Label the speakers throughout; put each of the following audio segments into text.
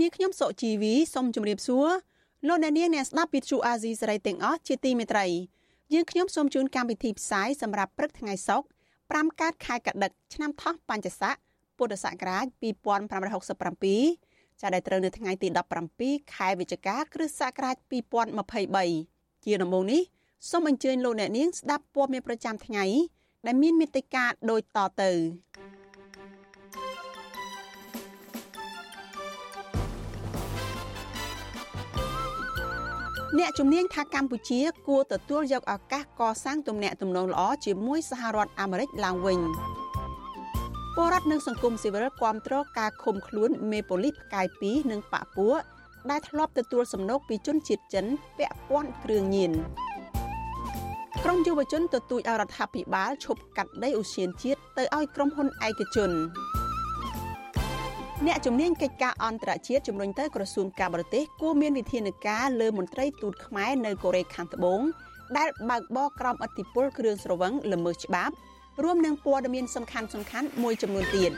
Speaker 1: នាងខ្ញុំសុជីវីសូមជម្រាបសួរលោកអ្នកនាងអ្នកស្ដាប់ Vithu Azisari ទាំងអស់ជាទីមេត្រីយើងខ្ញុំសូមជូនកម្មវិធីផ្សាយសម្រាប់ព្រឹកថ្ងៃសុក្រ5កើតខែកដិកឆ្នាំថោះបัญចស័កពុទ្ធសករាជ2567ចាប់ដែលត្រូវនៅថ្ងៃទី17ខែវិច្ឆិកាគ្រិស្តសករាជ2023ជាដំបូងនេះសូមអញ្ជើញលោកអ្នកនាងស្ដាប់ព័ត៌មានប្រចាំថ្ងៃដែលមានមេត្តាដូចតទៅ អ្នកជំនាញថាកម្ពុជាគួរទទួលយកឱកាសកសាងទំនាក់ទំនងល្អជាមួយសហរដ្ឋអាមេរិកឡើងវិញ។ពលរដ្ឋនិងសង្គមស៊ីវិលគាំទ្រការឃុំខ្លួនមេប៉ូលីសផ្កាយ2និងបពពួកដែលធ្លាប់ទទួលសំណូកពីជនជាតិចិនពាក់ព័ន្ធគ្រឿងញៀនក្រមយុវជនទទូចឲ្យរដ្ឋាភិបាលឈប់កាត់ដីឧស្សាហជាតិទៅឲ្យក្រុមហ៊ុនឯកជន អ្នកជំនាញកិច្ចការអន្តរជាតិជំរុញទៅក្រសួងការបរទេសគួរមានវិធានការលើមន្ត្រីទូតខ្មែរនៅកូរ៉េខាងត្បូងដែលបើកបរក្រមអធិបុលគ្រឿងស្រវឹងល្មើសច្បាប់រួមនឹងព័ត៌មានសំខាន់សំខាន់មួយចំនួនទៀត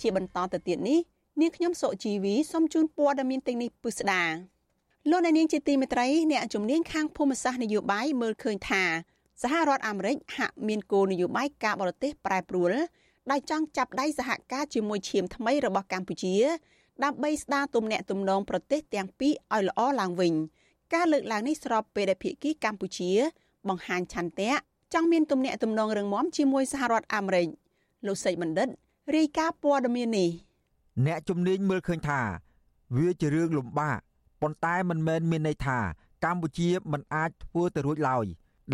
Speaker 1: ជាបន្តទៅទៀតនេះនាងខ្ញុំសុជីវីសូមជូនព័ត៌មានទាំងនេះពិស្ដាលោកអ្នកនាងជាទីមេត្រីអ្នកជំនាញខាងភូមិសាស្ត្រនយោបាយមើលឃើញថាសហរដ្ឋអាមេរិកហាក់មានគោលនយោបាយការបរទេសប្រែប្រួល ដែលចង់ចាប់ដៃសហការជាមួយឈាមថ្មីរបស់កម្ពុជា ដើម្បីស្ដារទំនាក់ទំនងប្រទេសទាំងពីរឲ្យល្អឡើងវិញ ការលើកឡើងនេះស្របពេលដែលភាគីកម្ពុជា បង្ហាញឆន្ទៈចង់មានទំនាក់ទំនងរឹងមាំជាមួយសហរដ្ឋអាមេរិកលោកសេចបណ្ឌិតរាយការណ៍ព័ត៌មាននេះ
Speaker 2: អ្នកជំនាញមើលឃើញថា វាជារឿងលំបាកប៉ុន្តែមិនមែនមានន័យថា កម្ពុជាមិនអាចធ្វើទៅរួចឡើយ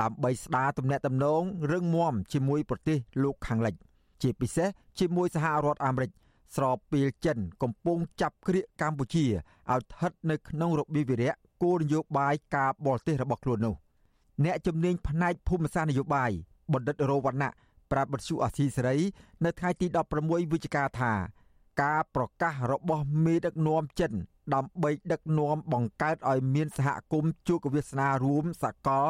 Speaker 2: ដើម្បីស្ដារទំនាក់ទំនងរឹងមាំជាមួយប្រទេសលោកខាងលិច ជាពិសេសជាមួយសហរដ្ឋអាមេរិកស្របពេលចិន កំពុងចាប់ក្រៀកកម្ពុជាឲ្យស្ថិតនៅក្នុងរបៀបវិរៈគោលនយោបាយការបរទេសរបស់ខ្លួននោះអ្នកជំនាញផ្នែកភូមិសាស្ត្រនយោបាយបណ្ឌិតរោវណ្ណៈប្រាប់បទសុអាស៊ីសេរី នៅថ្ងៃទី16វិច្ឆិកាថា ការប្រកាសរបស់មេដឹកនាំចិន ដើម្បីដឹកនាំបង្កើតឲ្យមានសហគមន៍ជួបវាសនារួមសកល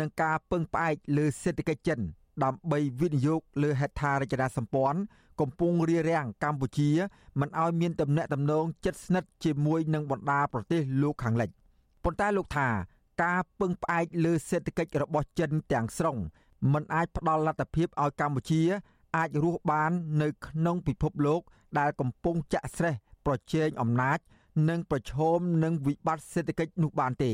Speaker 2: និងការពឹងផ្អែកលើសេដ្ឋកិច្ចចិន ដើម្បីវិនិយោគលើហេដ្ឋារចនាសម្ព័ន្ធកំពុងរារាំងកម្ពុជាមិនឲ្យមានទំនាក់ទំនងជិតស្និទ្ធជាមួយនឹងបណ្ដាប្រទេសលោកខាងលិចប៉ុន្តែលោកថាការពឹងផ្អែកលើសេដ្ឋកិច្ចរបស់ចិនទាំងស្រុងมันអាចផ្ដល់លទ្ធភាពឲ្យកម្ពុជា អាចរស់បាននៅក្នុងពិភពលោក ដែលកំពុងចាក់ស្រេះប្រជែងអំណាច និងប្រឈមនឹងវិបត្តិសេដ្ឋកិច្ចនោះបានទេ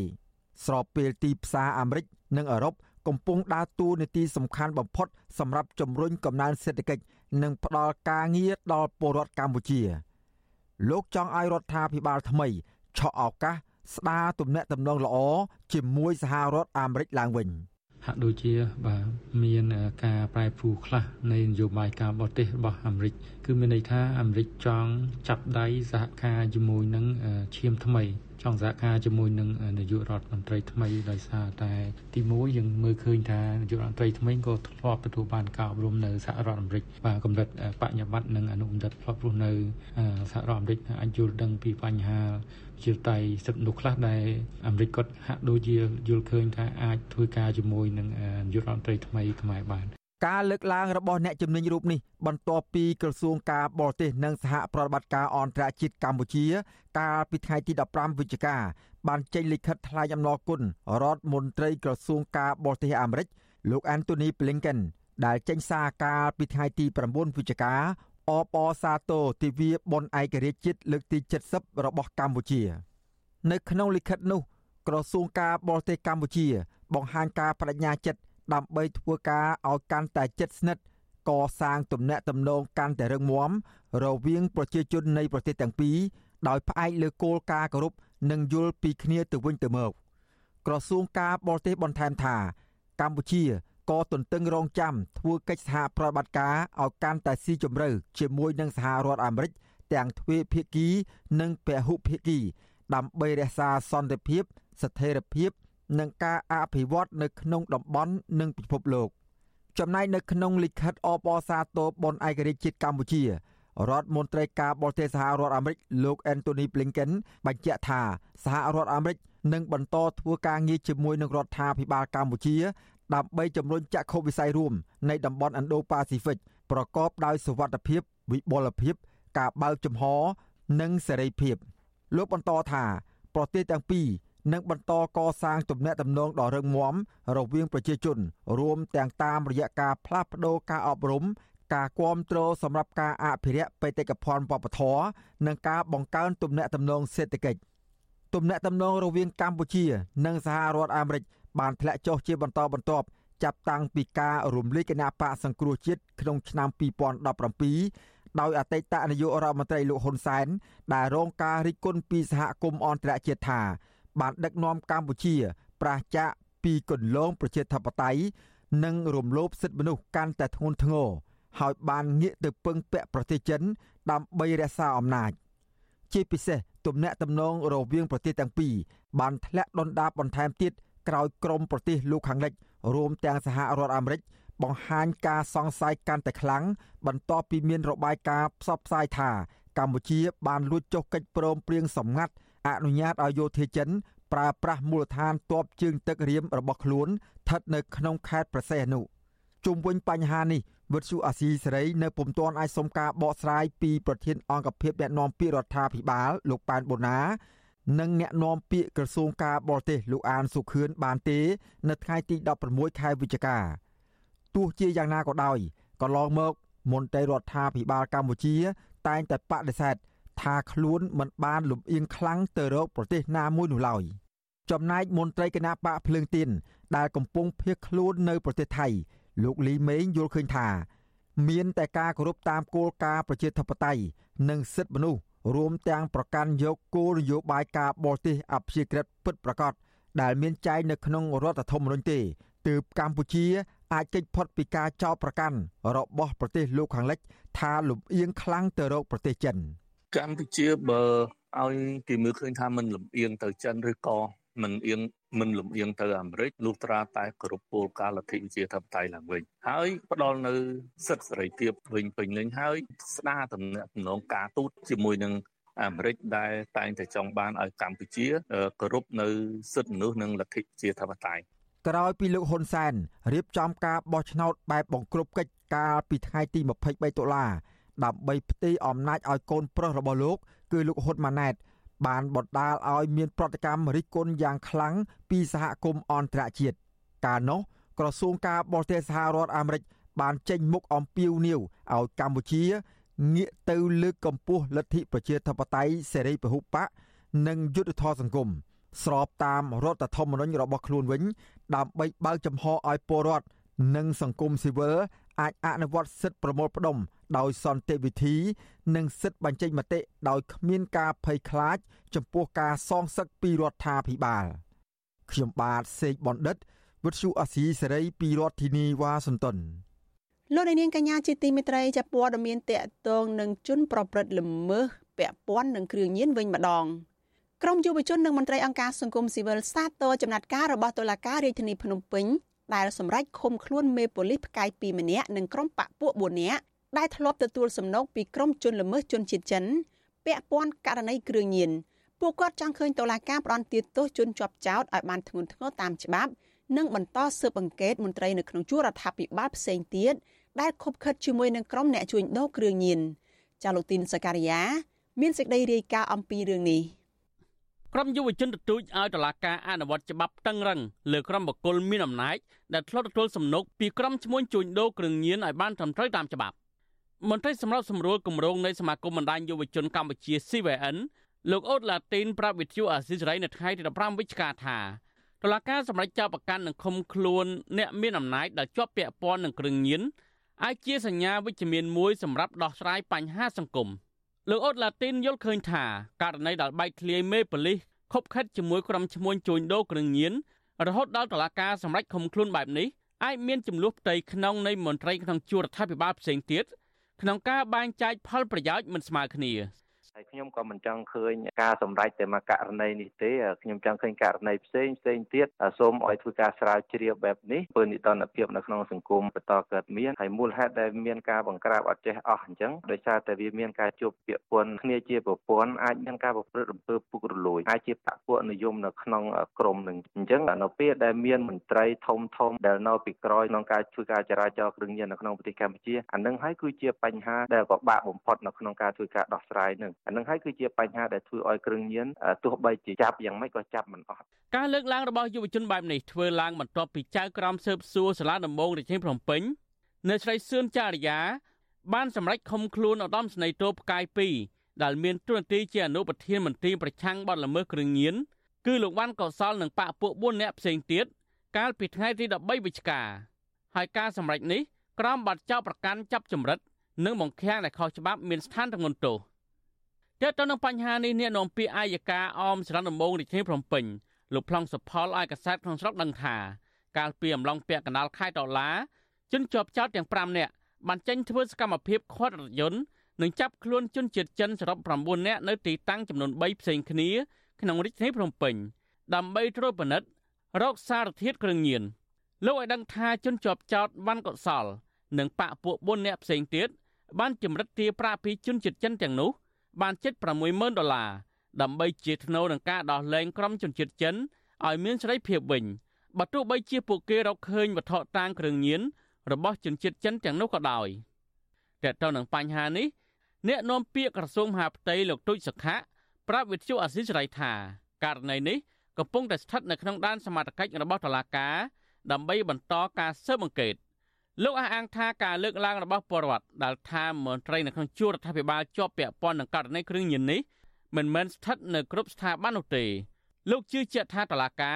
Speaker 2: ស្របពេលទីផ្សារអាមេរិកនិងអឺរ៉ុប កំពុងដើរតួនាទីសំខាន់បំផុតសម្រាប់ជំរុញកំណើនសេដ្ឋកិច្ចនិងផ្ដល់ការងារដល់ពលរដ្ឋកម្ពុជា លោកចង់ឲ្យរដ្ឋាភិបាលថ្មីឆក់ឱកាសស្ដារទំនាក់ទំនងល្អជាមួយសហរដ្ឋអាមេរិកឡើងវិញ
Speaker 3: ហាក់ដូចជាបាទមានការប្រែប្រួលខ្លះនៃនយោបាយការបរទេសរបស់អាមេរិកគឺមានន័យថាអាមេរិកចង់ចាប់ដៃសហការជាមួយនឹងឈាមថ្មី ចង់សហការជាមួយនឹងនាយករដ្ឋមន្ត្រីថ្មីដោយសារតែទីមួយយើងមើលឃើញថានាយករដ្ឋមន្ត្រីថ្មីក៏ធ្លាប់ទទួលបានការអប់រំនៅសហរដ្ឋអាមេរិកបាទកម្រិតបញ្ញាបត្រនិងអនុបណ្ឌិតធ្លាប់រស់នៅសហរដ្ឋអាមេរិកអាចយល់ដឹងពីបញ្ហាជាតៃសិទ្ធិមនុស្សខ្លះដែលអាមេរិកគាត់ហាក់ដូចជាយល់ឃើញថាអាចធ្វើការជាមួយនឹងនាយករដ្ឋមន្ត្រីថ្មីខ្មែរបាន
Speaker 2: ការលើកឡើងរបស់អ្នកជំនាញរូបនេះបន្ទាប់ពីក្រសួងការបរទេសនិងសហប្រតិបត្តិការអន្តរជាតិកម្ពុជា កាលពីថ្ងៃទី15វិច្ឆិកាបានចេញលិខិតថ្លែងអំណរគុណរដ្ឋមន្ត្រីក្រសួងការបរទេសអាមេរិកលោក Anthony Blinken ដែលចេញសារកាលពីថ្ងៃទី9វិច្ឆិកាអបអសាទរទិវាបុណ្យឯករាជ្យជាតិលើកទី70របស់កម្ពុជា នៅក្នុងលិខិតនោះក្រសួងការបរទេសកម្ពុជា បង្ហាញការបដិញ្ញាចិត្ត ដើម្បីធ្វើការឲ្យកាន់តែជិតស្និទ្ធកសាងទំនាក់ទំនងកាន់តែរឹងមាំរវាងប្រជាជននៃប្រទេសទាំងពីរដោយផ្អែកលើគោលការណ៍គោរពនិងយល់ពីគ្នាទៅវិញទៅមកក្រសួងការបរទេសបន្ថែមថា កម្ពុជាក៏ទន្ទឹងរង់ចាំធ្វើកិច្ចសហប្រតិបត្តិការឲ្យកាន់តែស៊ីជម្រៅជាមួយនឹងសហរដ្ឋអាមេរិកទាំងទ្វេភាគី និងពហុភាគី ដើម្បីរក្សាសន្តិភាព ស្ថិរភាព និងការអភិវឌ្ឍនៅក្នុងតំបន់និងពិភពលោកចំណែកនៅក្នុងលិខិតអបអសាទរបនឯករាជ្យជាតិកម្ពុជារដ្ឋមន្ត្រីការបរទេសសហរដ្ឋអាមេរិកលោក Anthony Blinken បញ្ជាក់ថាសហរដ្ឋអាមេរិកនឹងបន្តធ្វើការងារជាមួយនឹងរដ្ឋាភិបាលកម្ពុជា ដើម្បីជំរុញចក្ខុវិស័យរួមនៃតំបន់ Indo-Pacific ប្រកបដោយសុវត្ថិភាពវិបុលភាព ការបើកចំហ និងសេរីភាព លោកបន្តថា ប្រទេសទាំងពីរ នឹងបន្តកសាងទំនាក់ទំនងដ៏រឹងមាំរវាងប្រជាជន រួមទាំងតាមរយៈការផ្លាស់ប្តូរការអប់រំការគាំទ្រសម្រាប់ការអភិរក្សបេតិកភណ្ឌវប្បធម៌និងការបង្កើនទំនាក់ទំនងសេដ្ឋកិច្ចទំនាក់ទំនងរវាងកម្ពុជា និងសហរដ្ឋអាមេរិកបានធ្លាក់ចុះជាបន្តបន្ទាប់ចាប់តាំងពីការរំលាយគណៈបកសង្គ្រោះជាតិក្នុងឆ្នាំ2017ដោយអតីតនាយករដ្ឋមន្ត្រីលោកហ៊ុនសែនដែលរងការរិះគន់ពីសហគមន៍អន្តរជាតិថា បានដឹកនាំកម្ពុជាប្រឆាចពីគន្លងប្រជាធិបតេយ្យនិងរំលោភសិទ្ធិមនុស្សកាន់តែធ្ងន់ធ្ងរហើយបានងាកទៅពឹងពាក់ប្រទេសចិន ដើម្បីរក្សាអំណាច ជាពិសេសទំនាក់ទំនងរវាងប្រទេសទាំងពីរបានធ្លាក់ដុនដាបបន្ថែមទៀតក្រោយក្រមប្រទេសលោកខាងលិចរួមទាំងសហរដ្ឋអាមេរិកបង្ហាញការសង្ស័យកាន់តែខ្លាំងបន្ទាប់ពីមានរបាយការណ៍ផ្សព្វផ្សាយថាកម្ពុជាបានលួចចុះកិច្ចព្រមព្រៀងសម្ងាត់ អនុញ្ញាតឲ្យយោធាចិនប្រើប្រាស់មូលដ្ឋានទ័ពជើងទឹករៀមរបស់ខ្លួនស្ថិតនៅក្នុងខេត្តប្រសេះនោះជុំវិញបញ្ហានេះវិទ្យុអាស៊ីសេរីនៅពុំទាន់អាចសុំការបកស្រាយពីប្រធានអង្គភិបអ្នកណែនាំពាក្យរដ្ឋាភិបាលលោកប៉ែនបូណានិងអ្នកនាំពាក្យក្រសួងការបរទេសលោកអានសុខឿនបានទេ នៅថ្ងៃទី16ខែវិច្ឆិកាទោះជាយ៉ាងណាក៏ដោយកន្លងមកមន្ត្រីរដ្ឋាភិបាលកម្ពុជា តែងតែបដិសេធ ថាខ្លួនមិនបានលំអៀងខ្លាំងទៅរកប្រទេសណាមួយនោះឡើយចំណែកមន្ត្រីគណៈបកភ្លើងទៀនដែលកំពុងភៀសខ្លួននៅប្រទេសថៃ លោកលីមេងយល់ឃើញថា មានតែការគោរពតាមគោលការណ៍ប្រជាធិបតេយ្យនិងសិទ្ធិមនុស្សរួមទាំងប្រកាន់យកគោលនយោបាយការបរទេសអព្យាក្រឹតពិតប្រាកដដែលមានចែងនៅក្នុងរដ្ឋធម្មនុញ្ញទេទើបកម្ពុជាអាចគេចផុតពីការចោទប្រកាន់របស់ប្រទេសលោកខាងលិច ថាលំអៀងខ្លាំងទៅរកប្រទេសចិន
Speaker 4: កម្ពុជាបើឲ្យគេមើលឃើញថាมันលំអៀងទៅចិនឬក៏មិនអៀងមិនលំអៀងទៅអាមេរិកលុះត្រាតែគោរពគោលការណ៍លទ្ធិប្រជាធិបតេយ្យឡើងវិញហើយផ្ដល់នៅសិទ្ធិសេរីភាពវិញពេញលេញហើយស្ដារតំណែងការទូតជាមួយនឹងអាមេរិកដែលតែងតែចង់បានឲ្យកម្ពុជាគោរពនៅសិទ្ធិមនុស្សនិងលទ្ធិប្រជាធិបតេយ្យ
Speaker 2: ក្រោយពីលោកហ៊ុនសែនរៀបចំការបោះឆ្នោតបែបបង្ក្រប់កិច្ចកាលពីថ្ងៃទី23តុលា ដើម្បីផ្ទេរអំណាចឲ្យកូនប្រុសរបស់លោក គឺលោកហ៊ុនម៉ាណែត បានបណ្ដាលឲ្យមានប្រតិកម្មរិះគន់យ៉ាងខ្លាំងពីសហគមន៍អន្តរជាតិកាលនោះក្រសួងការបរទេសសហរដ្ឋអាមេរិកបានចេញមុខអំពាវនាវឲ្យកម្ពុជាងាកទៅលើកកម្ពស់លទ្ធិប្រជាធិបតេយ្យសេរីពហុបកនិងយុត្តិធម៌សង្គមស្របតាមរដ្ឋធម្មនុញ្ញរបស់ខ្លួនវិញ ដើម្បីបើកចំហឲ្យពលរដ្ឋនិងសង្គមស៊ីវិលអាចអនុវត្តសិទ្ធិប្រមូលផ្ដុំ ដោយសន្តិវិធី និងសិទ្ធិបញ្ចេញមតិដោយគ្មានការភ័យខ្លាច ចំពោះការសងសឹកពីរដ្ឋាភិបាលខ្ញុំបាទសេកបណ្ឌិតវិទ្យុអាស៊ីសេរីពីរដ្ឋធានីវ៉ាស៊ីនតោន
Speaker 1: លោកនាងកញ្ញាជាទីមេត្រីចាប់ព័ត៌មានតកតងនឹងជនប្រព្រឹត្តល្មើសពាក់ព័ន្ធនឹងគ្រឿងញៀនវិញម្ដងក្រមយុវជននិងមន្ត្រីអង្គការសង្គមស៊ីវិលសាទរចំណាត់ការរបស់តុលាការរាជធានីភ្នំពេញដែលសម្រេចឃុំខ្លួនមេប៉ូលីសផ្កាយ2ម្នាក់និងក្រុមបកពួក4នាក់ ដែលធ្លាប់ទទួលសំណូកពីក្រុមជនល្មើសជនជាតិចិនពាក់ព័ន្ធករណីគ្រឿងញៀនពួកគាត់ចង់ឃើញតុលាការផ្តន្ទាទោសជនជាប់ចោតឲ្យបានធ្ងន់ធ្ងរតាមច្បាប់និងបន្តស៊ើបអង្កេតមន្ត្រីនៅក្នុងជួររដ្ឋាភិបាលផ្សេងទៀតដែលខົບខិតជាមួយនឹងក្រុមអ្នកជួញដូរគ្រឿងញៀនចាលោកទីនសការីយ៉ាមានសេចក្តីរាយការណ៍អំពីរឿងនេះ
Speaker 5: ក្រុមយុវជនទទូចឲ្យតុលាការអនុវត្តច្បាប់តឹងរឹងលើក្រុមបកគលមានអំណាចដែលធ្លាប់ទទួលសំណុកពីក្រុមឈ្មួញជួញដូរគ្រឿងញៀនឲ្យបានត្រឹមត្រូវតាមច្បាប់ មន្ត្រីសម្របសម្រួលគម្រោងនៃសមាគមបណ្ដាញយុវជនកម្ពុជា CVN លោកអូតឡាទីនប្រាប់វិទ្យុអាស៊ីសេរីនៅថ្ងៃទី15វិច្ឆិកាថាតុលាការសម្រេចចោទប្រកាន់និងឃុំខ្លួនអ្នកមានអំណាចដែលជាប់ពាក់ព័ន្ធនឹងគ្រឿងញៀនអាចជាសញ្ញាវិជ្ជមានមួយសម្រាប់ដោះស្រាយបញ្ហាសង្គមលោកអូតឡាទីនយល់ឃើញថាករណីដែលបែកធ្លាយមេប៉ូលីសខົບខិតជាមួយក្រុមឈ្មួញជួញដូរគ្រឿងញៀនរហូតដល់តុលាការសម្រេចឃុំខ្លួនបែបនេះអាចមានចំនួនផ្ទៃក្នុងនៃមន្ត្រីក្នុងជួររដ្ឋាភិបាលផ្សេងទៀត ក្នុងការបែងចែកផលប្រយោជន៍មិនស្មើគ្នា
Speaker 6: ហើយខ្ញុំក៏មិនចង់ឃើញការសម្រេចតែមួយករណីនេះទេខ្ញុំចង់ឃើញករណីផ្សេងផ្សេងទៀតសូមឲ្យធ្វើការស្រាវជ្រាវបែបនេះពើនិតនភាពនៅក្នុងសង្គមបន្តកើតមានហើយមូលហេតុដែលមានការបង្ក្រាបអត់ចេះអស់អញ្ចឹងដោយសារតែវាមានការជួបពាក្យពន្ធគ្នាជាប្រព័ន្ធអាចមានការប្រព្រឹត្តអំពើពុករលួយអាចជាបកពួកនិយមនៅក្នុងក្រមនឹងអញ្ចឹងនៅពេលដែលមានមន្ត្រីធំធំដែលនៅពីក្រោយក្នុងការជួយការចរាចរណ៍គ្រឿងញៀននៅក្នុងប្រទេសកម្ពុជាអានឹងហើយគឺជាបញ្ហាដែលពិបាកបំផុតនៅក្នុងការធ្វើការដោះស្រាយនឹងអានឹងហើយគឺជាបញ្ហាដែលធ្វើឲ្យគ្រឿងញៀនទោះបីជាចាប់យ៉ាងម៉េចក៏ចាប់មិនអស់
Speaker 5: ការលើកឡើងរបស់យុវជនបែបនេះធ្វើឡើងបន្ទាប់ពីចៅក្រមស៊ើបសួរសាលាដំបងរាជធានីភ្នំពេញនៅស្រីសឿនចារិយា បានសម្រេចឃុំខ្លួនឧត្តមស្នេហ៍តូផ្កាយ2ដែលមានទួនាទីជាអនុប្រធានមន្ត្រីប្រឆាំងបទល្មើសគ្រឿងញៀនគឺលោកវ៉ាន់កុសលនិងបកពួក4នាក់ផ្សេងទៀតកាលពីថ្ងៃទី13វិច្ឆិកាហើយការសម្រេចនេះក្រមបាត់ចោលប្រកាន់ចាប់ចម្រិតនិងបង្ខាំងដែលខុសច្បាប់មានស្ថានទងន់ទោស ទាក់ទងនឹងបញ្ហានេះអ្នកនាំពាក្យអាយកាអមស្រុកដំបងរាជធានីភ្នំពេញលោកប្លង់សុផលឲ្យកសែតក្នុងស្រុកដឹងថាកាលពីអំឡុងពាក់កណ្ដាលខែតុលាជនជាប់ចោតទាំង5នាក់បានចេញធ្វើសកម្មភាពខាត់រថយន្តនិងចាប់ខ្លួនជនជាតិចិនសរុប9នាក់នៅទីតាំងចំនួន3ផ្សេងគ្នាក្នុងរាជធានីភ្នំពេញដើម្បីត្រួតពិនិត្យរកសារធាតុគ្រឿងញៀនលោកឲ្យដឹងថាជនជាប់ចោតវ៉ាន់កុសល និងបកពួក4នាក់ផ្សេងទៀតបានចម្រិតទារប្រាក់ពីជនជាតិចិនទាំងនោះ បានជិត60000ដុល្លារដើម្បីជាថ្នូរនឹងការដោះលែងក្រុមជនជាតិចិនឲ្យមានសេរីភាពវិញបើទោះបីជាពួកគេរកឃើញវត្ថុតាងគ្រឿងញៀនរបស់ជនជាតិចិនទាំងនោះក៏ដោយតើតើនឹងបញ្ហានេះអ្នកនាំពាក្យក្រសួងមហាផ្ទៃលោកទូចសុខៈប្រាប់វិទ្យុអាស៊ីសេរីថាករណីនេះកំពុងតែស្ថិតនៅក្នុងដែនសមត្ថកិច្ចរបស់តុលាការដើម្បីបន្តការស៊ើបអង្កេត លោកអះអាងថាការលើកឡើងរបស់ពលរដ្ឋដែលថាមន្ត្រីនៅក្នុងជួររដ្ឋាភិបាលជាប់ពាក់ព័ន្ធនឹងករណីគ្រឿងញៀននេះមិនមែនស្ថិតនៅគ្រប់ស្ថាប័ននោះទេលោកជឿជាក់ថាតឡាកា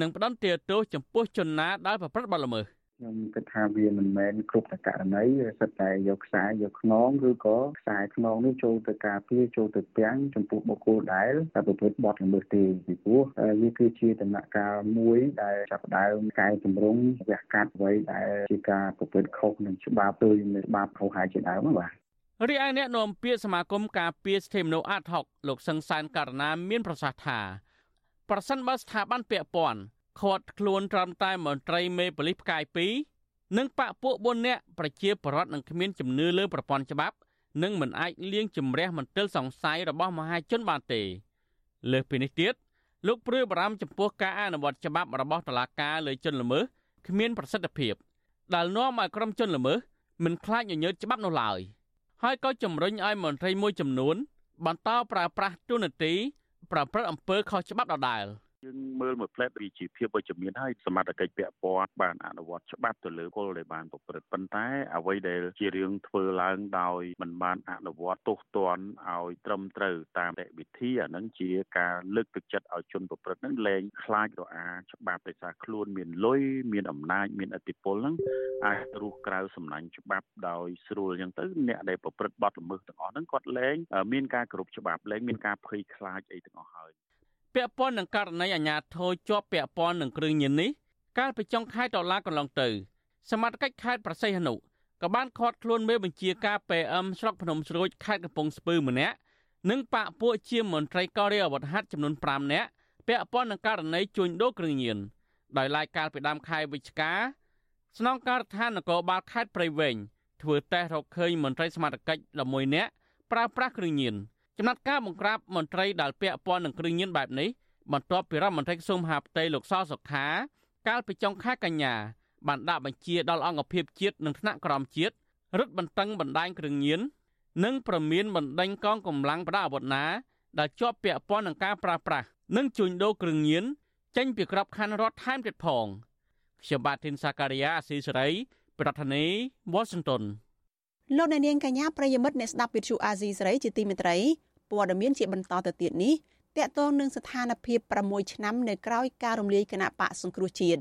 Speaker 5: នឹងផ្ដន្ទាទោសចំពោះជនណាដែលប្រព្រឹត្តបទល្មើស
Speaker 7: ខ្ញុំគិតថាវាមិនមែនគ្រប់តែករណីសិតតែយកខ្សែយកខ្នងឬក៏ខ្សែខ្នងនេះចូលទៅការពារចូលទៅពាំងចំពោះបុគ្គលដែលតែប្រព្រឹត្តបទល្មើសទេពីព្រោះវាគឺជាដំណាក់កាលមួយដែលចាប់ដើមកែតម្រង់វះកាត់អ្វីដែលជាការប្រព្រឹត្តខុសនឹងច្បាប់ទៅនឹងច្បាប់ខុសហើយជាដើមបាទ
Speaker 5: រីឯអ្នកនាំពាក្យសមាគមការពារសិទ្ធិមនុស្សអាត6លោកសឹងសានករណាមានប្រសាសន៍ថាប្រសិនបើស្ថាប័នពាក់ព័ន្ធ ខាត់ខ្លួនត្រឹមតែមន្ត្រីមេប៉ូលីសផ្កាយ2និងបកពួក4នាក់ប្រជាពលរដ្ឋនឹងគ្មានជំនឿលើប្រព័ន្ធច្បាប់និងមិនអាចលៀងជំរះមន្ទិលសង្ស័យរបស់មហាជនបានទេលើសពីនេះទៀតលោកព្រឿបារម្ភចំពោះការអនុវត្តច្បាប់របស់តុលាការលើជនល្មើសគ្មានប្រសិទ្ធភាពដែលនាំឲ្យក្រុមជនល្មើសមិនខ្លាចញញើតច្បាប់នោះឡើយហើយក៏ជំរុញឲ្យមន្ត្រីមួយចំនួនបន្តប្រើប្រាស់ទូនាទីប្រព្រឹត្តអំពើខុសច្បាប់ដដែល។
Speaker 8: យើងមើលមួយផ្លែតវាជាភាពវិជ្ជមានហើយសមត្ថកិច្ចពាក់ព័ន្ធបានអនុវត្តច្បាប់ទៅលើពលដែលបានប្រព្រឹត្តប៉ុន្តែអ្វីដែលជារឿងធ្វើឡើងដោយមិនបានអនុវត្តទោសទណ្ឌឲ្យត្រឹមត្រូវតាមតែវិធីអានឹងជាការលើកទឹកចិត្តឲ្យជនប្រព្រឹត្តនឹងលែងខ្លាចរអាច្បាប់ដោយសារខ្លួនមានលុយមានអំណាចមានអធិបុលនឹងអាចរស់ក្រៅសំណាញ់ច្បាប់ដោយស្រួលអញ្ចឹងទៅអ្នកដែលប្រព្រឹត្តបទល្មើសទាំងអស់ហ្នឹងគាត់លែងមានការគ្រប់ច្បាប់លែងមានការភ័យខ្លាចអីទាំងអស់ហើយ
Speaker 5: ពាក់ព័ន្ធនឹងករណីអាញាធរជាប់ពាក់ព័ន្ធនឹងគ្រឿងញៀននេះកាលពីចុងខែតុលាកន្លងទៅសមត្ថកិច្ចខេត្តប្រស័យហនុក៏បានឃាត់ខ្លួនមេបញ្ជាការ PM ស្រុកភ្នំស្រួយខេត្តកំពង់ស្ពឺម្នាក់និងបាក់ពួកជាមន្ត្រីកោរីអាវុធហត្ថចំនួន5នាក់ពាក់ព័ន្ធនឹងករណីជួញដូរគ្រឿងញៀនដោយឡែកកាលពីដើមខែវិច្ឆិកាស្នងការដ្ឋាននគរបាលខេត្តព្រៃវែងធ្វើតេស្តរកឃើញមន្ត្រីសមត្ថកិច្ច11នាក់ប្រើប្រាស់គ្រឿងញៀន ចំណាត់ការបង្ក្រាបមន្ត្រីដែលពាក់ព័ន្ធនឹងគ្រឿងញៀនបែបនេះបន្ទាប់ពីរដ្ឋមន្ត្រីក្រសួងមហាផ្ទៃលោកសសុខាកាលពីចុងខែកញ្ញាបានដាក់បញ្ជាដល់អង្គភាពជាតិនិងថ្នាក់ក្រមជាតិរឹតបន្តឹងបណ្ដាញគ្រឿងញៀននិងប្រមានបណ្ដេញកងកម្លាំងប្រដាប់អាវុធណាដែលជាប់ពាក់ព័ន្ធនឹងការប្រើប្រាស់និងជួញដូរគ្រឿងញៀនចេញពីក្របខ័ណ្ឌរដ្ឋថែមទៀតផងខ្ញុំបាទធីនសាការីយ៉ាអស៊ីសេរីប្រធានាធិបតី Washington
Speaker 1: លោកអ្នកនាងកញ្ញាប្រិយមិត្តអ្នកស្ដាប់វិទ្យុអាស៊ីសេរីជាទីមេត្រី ព័ត៌មានជាបន្តទៅទៀតនេះតកតងនឹងស្ថានភាព6ឆ្នាំនៅក្រៅការរំលាយគណៈបកសង្គ្រោះជាតិ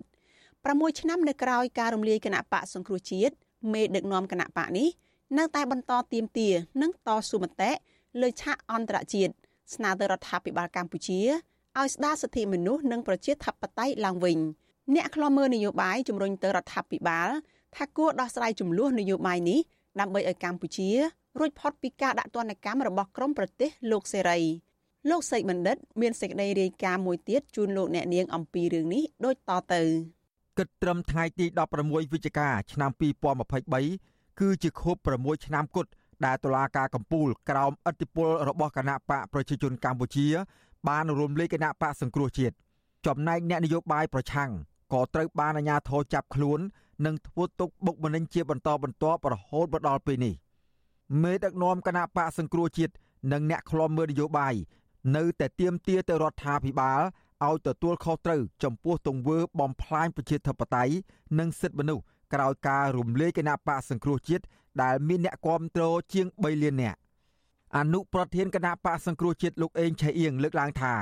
Speaker 1: 6ឆ្នាំនៅក្រៅការរំលាយគណៈបកសង្គ្រោះជាតិមេដឹកនាំគណៈបកនេះនៅតែបន្តទៀមទានិងតស៊ូមតិលើឆាកអន្តរជាតិស្នើទៅរដ្ឋាភិបាលកម្ពុជាឲ្យស្ដារសិទ្ធិមនុស្សនិងប្រជាធិបតេយ្យឡើងវិញអ្នកខ្លំមើលនយោបាយជំរុញទៅរដ្ឋាភិបាលថាគួរដោះស្រាយចំនួននយោបាយនេះដើម្បីឲ្យកម្ពុជា រួចផុតពីការដាក់ទណ្ឌកម្មរបស់ក្រមប្រទេសលោកសេរីលោកសេកបណ្ឌិត មានសេចក្តីរាយការណ៍មួយទៀតជូនលោកអ្នកនាងអំពីរឿងនេះដូចតទៅ
Speaker 2: គិតត្រឹមថ្ងៃទី16វិច្ឆិកាឆ្នាំ2023គឺជាខួប6ឆ្នាំគត់ដែលតុលាការកំពូលក្រោមឥទ្ធិពលរបស់គណៈបកប្រជាជនកម្ពុជា បានរំលាយគណៈបកសង្គ្រោះជាតិចំណែកអ្នកនយោបាយប្រឆាំងក៏ត្រូវបានអាជ្ញាធរចាប់ខ្លួន និងធ្វើទុកបុកម្នេញជាបន្តបន្ទាប់រហូតមកដល់ពេលនេះ មេដឹកនាំគណៈបកសង្គ្រោះជាតិនិងអ្នកខ្លំមើលនយោបាយនៅតែទៀមទាទៅរដ្ឋាភិបាលឲ្យទទួលខុសត្រូវចំពោះទង្វើបំផ្លាញប្រជាធិបតេយ្យនិងសិទ្ធិមនុស្សក្រោយការរំលាយគណៈបកសង្គ្រោះជាតិដែលមានអ្នកគាំទ្រជាង3លាននាក់អនុប្រធានគណៈបកសង្គ្រោះជាតិលោកអេងឆៃអៀងលើកឡើងថា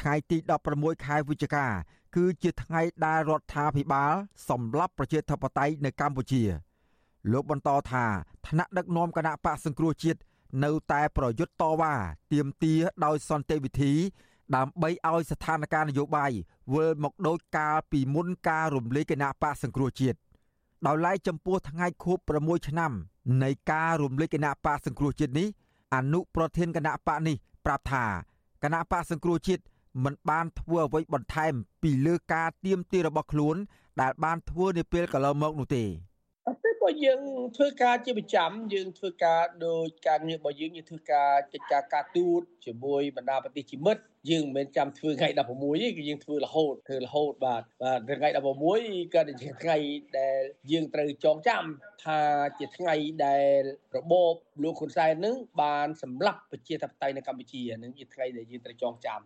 Speaker 2: ថ្ងៃទី16ខែវិច្ឆិកាគឺជាថ្ងៃដែលរដ្ឋាភិបាលសម្លាប់ប្រជាធិបតេយ្យនៅកម្ពុជា លោកបន្តថាថ្នាក់ដឹកនាំគណៈបកសង្គ្រោះជាតិនៅតែប្រយុទ្ធតវ៉ាទាមទារដោយសន្តិវិធី ដើម្បីឲ្យស្ថានភាពនយោបាយវិលមកដូចកាលពីមុនការរំលាយគណៈបកសង្គ្រោះជាតិដោយឡែកចំពោះថ្ងៃខួប6ឆ្នាំ នៃការរំលេចគណៈបកសង្គ្រោះជាតិនេះអនុប្រធានគណៈបកនេះប្រាប់ថាគណៈបកសង្គ្រោះជាតិមិនបានធ្វើអ្វីបន្ថែមពីលើការទៀមទារបស់ខ្លួន ដែលបានធ្វើនាពេលកន្លងមកនោះទេ
Speaker 9: ពេល បើយើងធ្វើការជាប្រចាំយើងធ្វើការដោយការងាររបស់យើងយើងធ្វើការកិច្ចការការទូតជាមួយបណ្ដាប្រទេសជាមិត្តយើងមិនមែនចាំធ្វើថ្ងៃ16ទេគឺយើងធ្វើរហូតធ្វើរហូតបាទបាទថ្ងៃ16ក៏ជាថ្ងៃដែលយើងត្រូវចងចាំថាជាថ្ងៃដែលរបបលោកហ៊ុនសែននឹងបានសម្លាប់ប្រជាធិបតេយ្យនៅកម្ពុជានឹងជាថ្ងៃដែលយើងត្រូវចងចាំ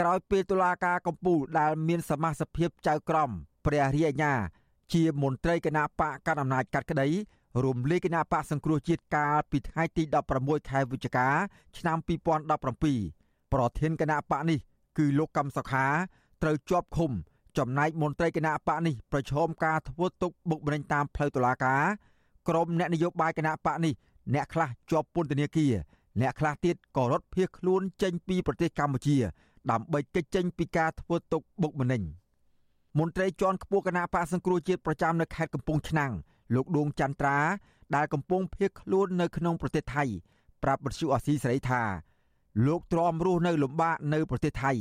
Speaker 2: ក្រោយពេលតុលាការកំពូលដែលមានសមាជិកភាពចៅក្រមព្រះរាជអាជ្ញា ជាមន្ត្រីគណៈបកកណ្ដាលអំណាចកាត់ក្តីរំលាយគណៈបកសង្គ្រោះជាតិកាលពីថ្ងៃទី16ខែវិច្ឆិកា ឆ្នាំ2017ប្រធានគណៈបកនេះគឺលោកកំសុខាត្រូវជាប់ឃុំ ចំណែកមន្ត្រីគណៈបកនេះប្រឈមការធ្វើទុកបុកម្នេញតាមផ្លូវតុលាការក្រុមអ្នកនយោបាយគណៈបកនេះអ្នកខ្លះជាប់ពន្ធនាគារអ្នកខ្លះទៀតក៏រត់ភៀសខ្លួនចេញពីប្រទេសកម្ពុជា ដើម្បីគេចចេញពីការធ្វើទុកបុកម្នេញ មន្ត្រីជាន់ខ្ពស់គណៈបកសង្គ្រោះជាតិប្រចាំនៅខេត្តកំពង់ឆ្នាំងលោកដួងចន្ទ្រាដែលកំពុងភៀសខ្លួននៅក្នុងប្រទេសថៃប្រាប់បទសុអសីសេរីថាលោកទ្រាំរស់នៅលំបាកនៅប្រទេសថៃ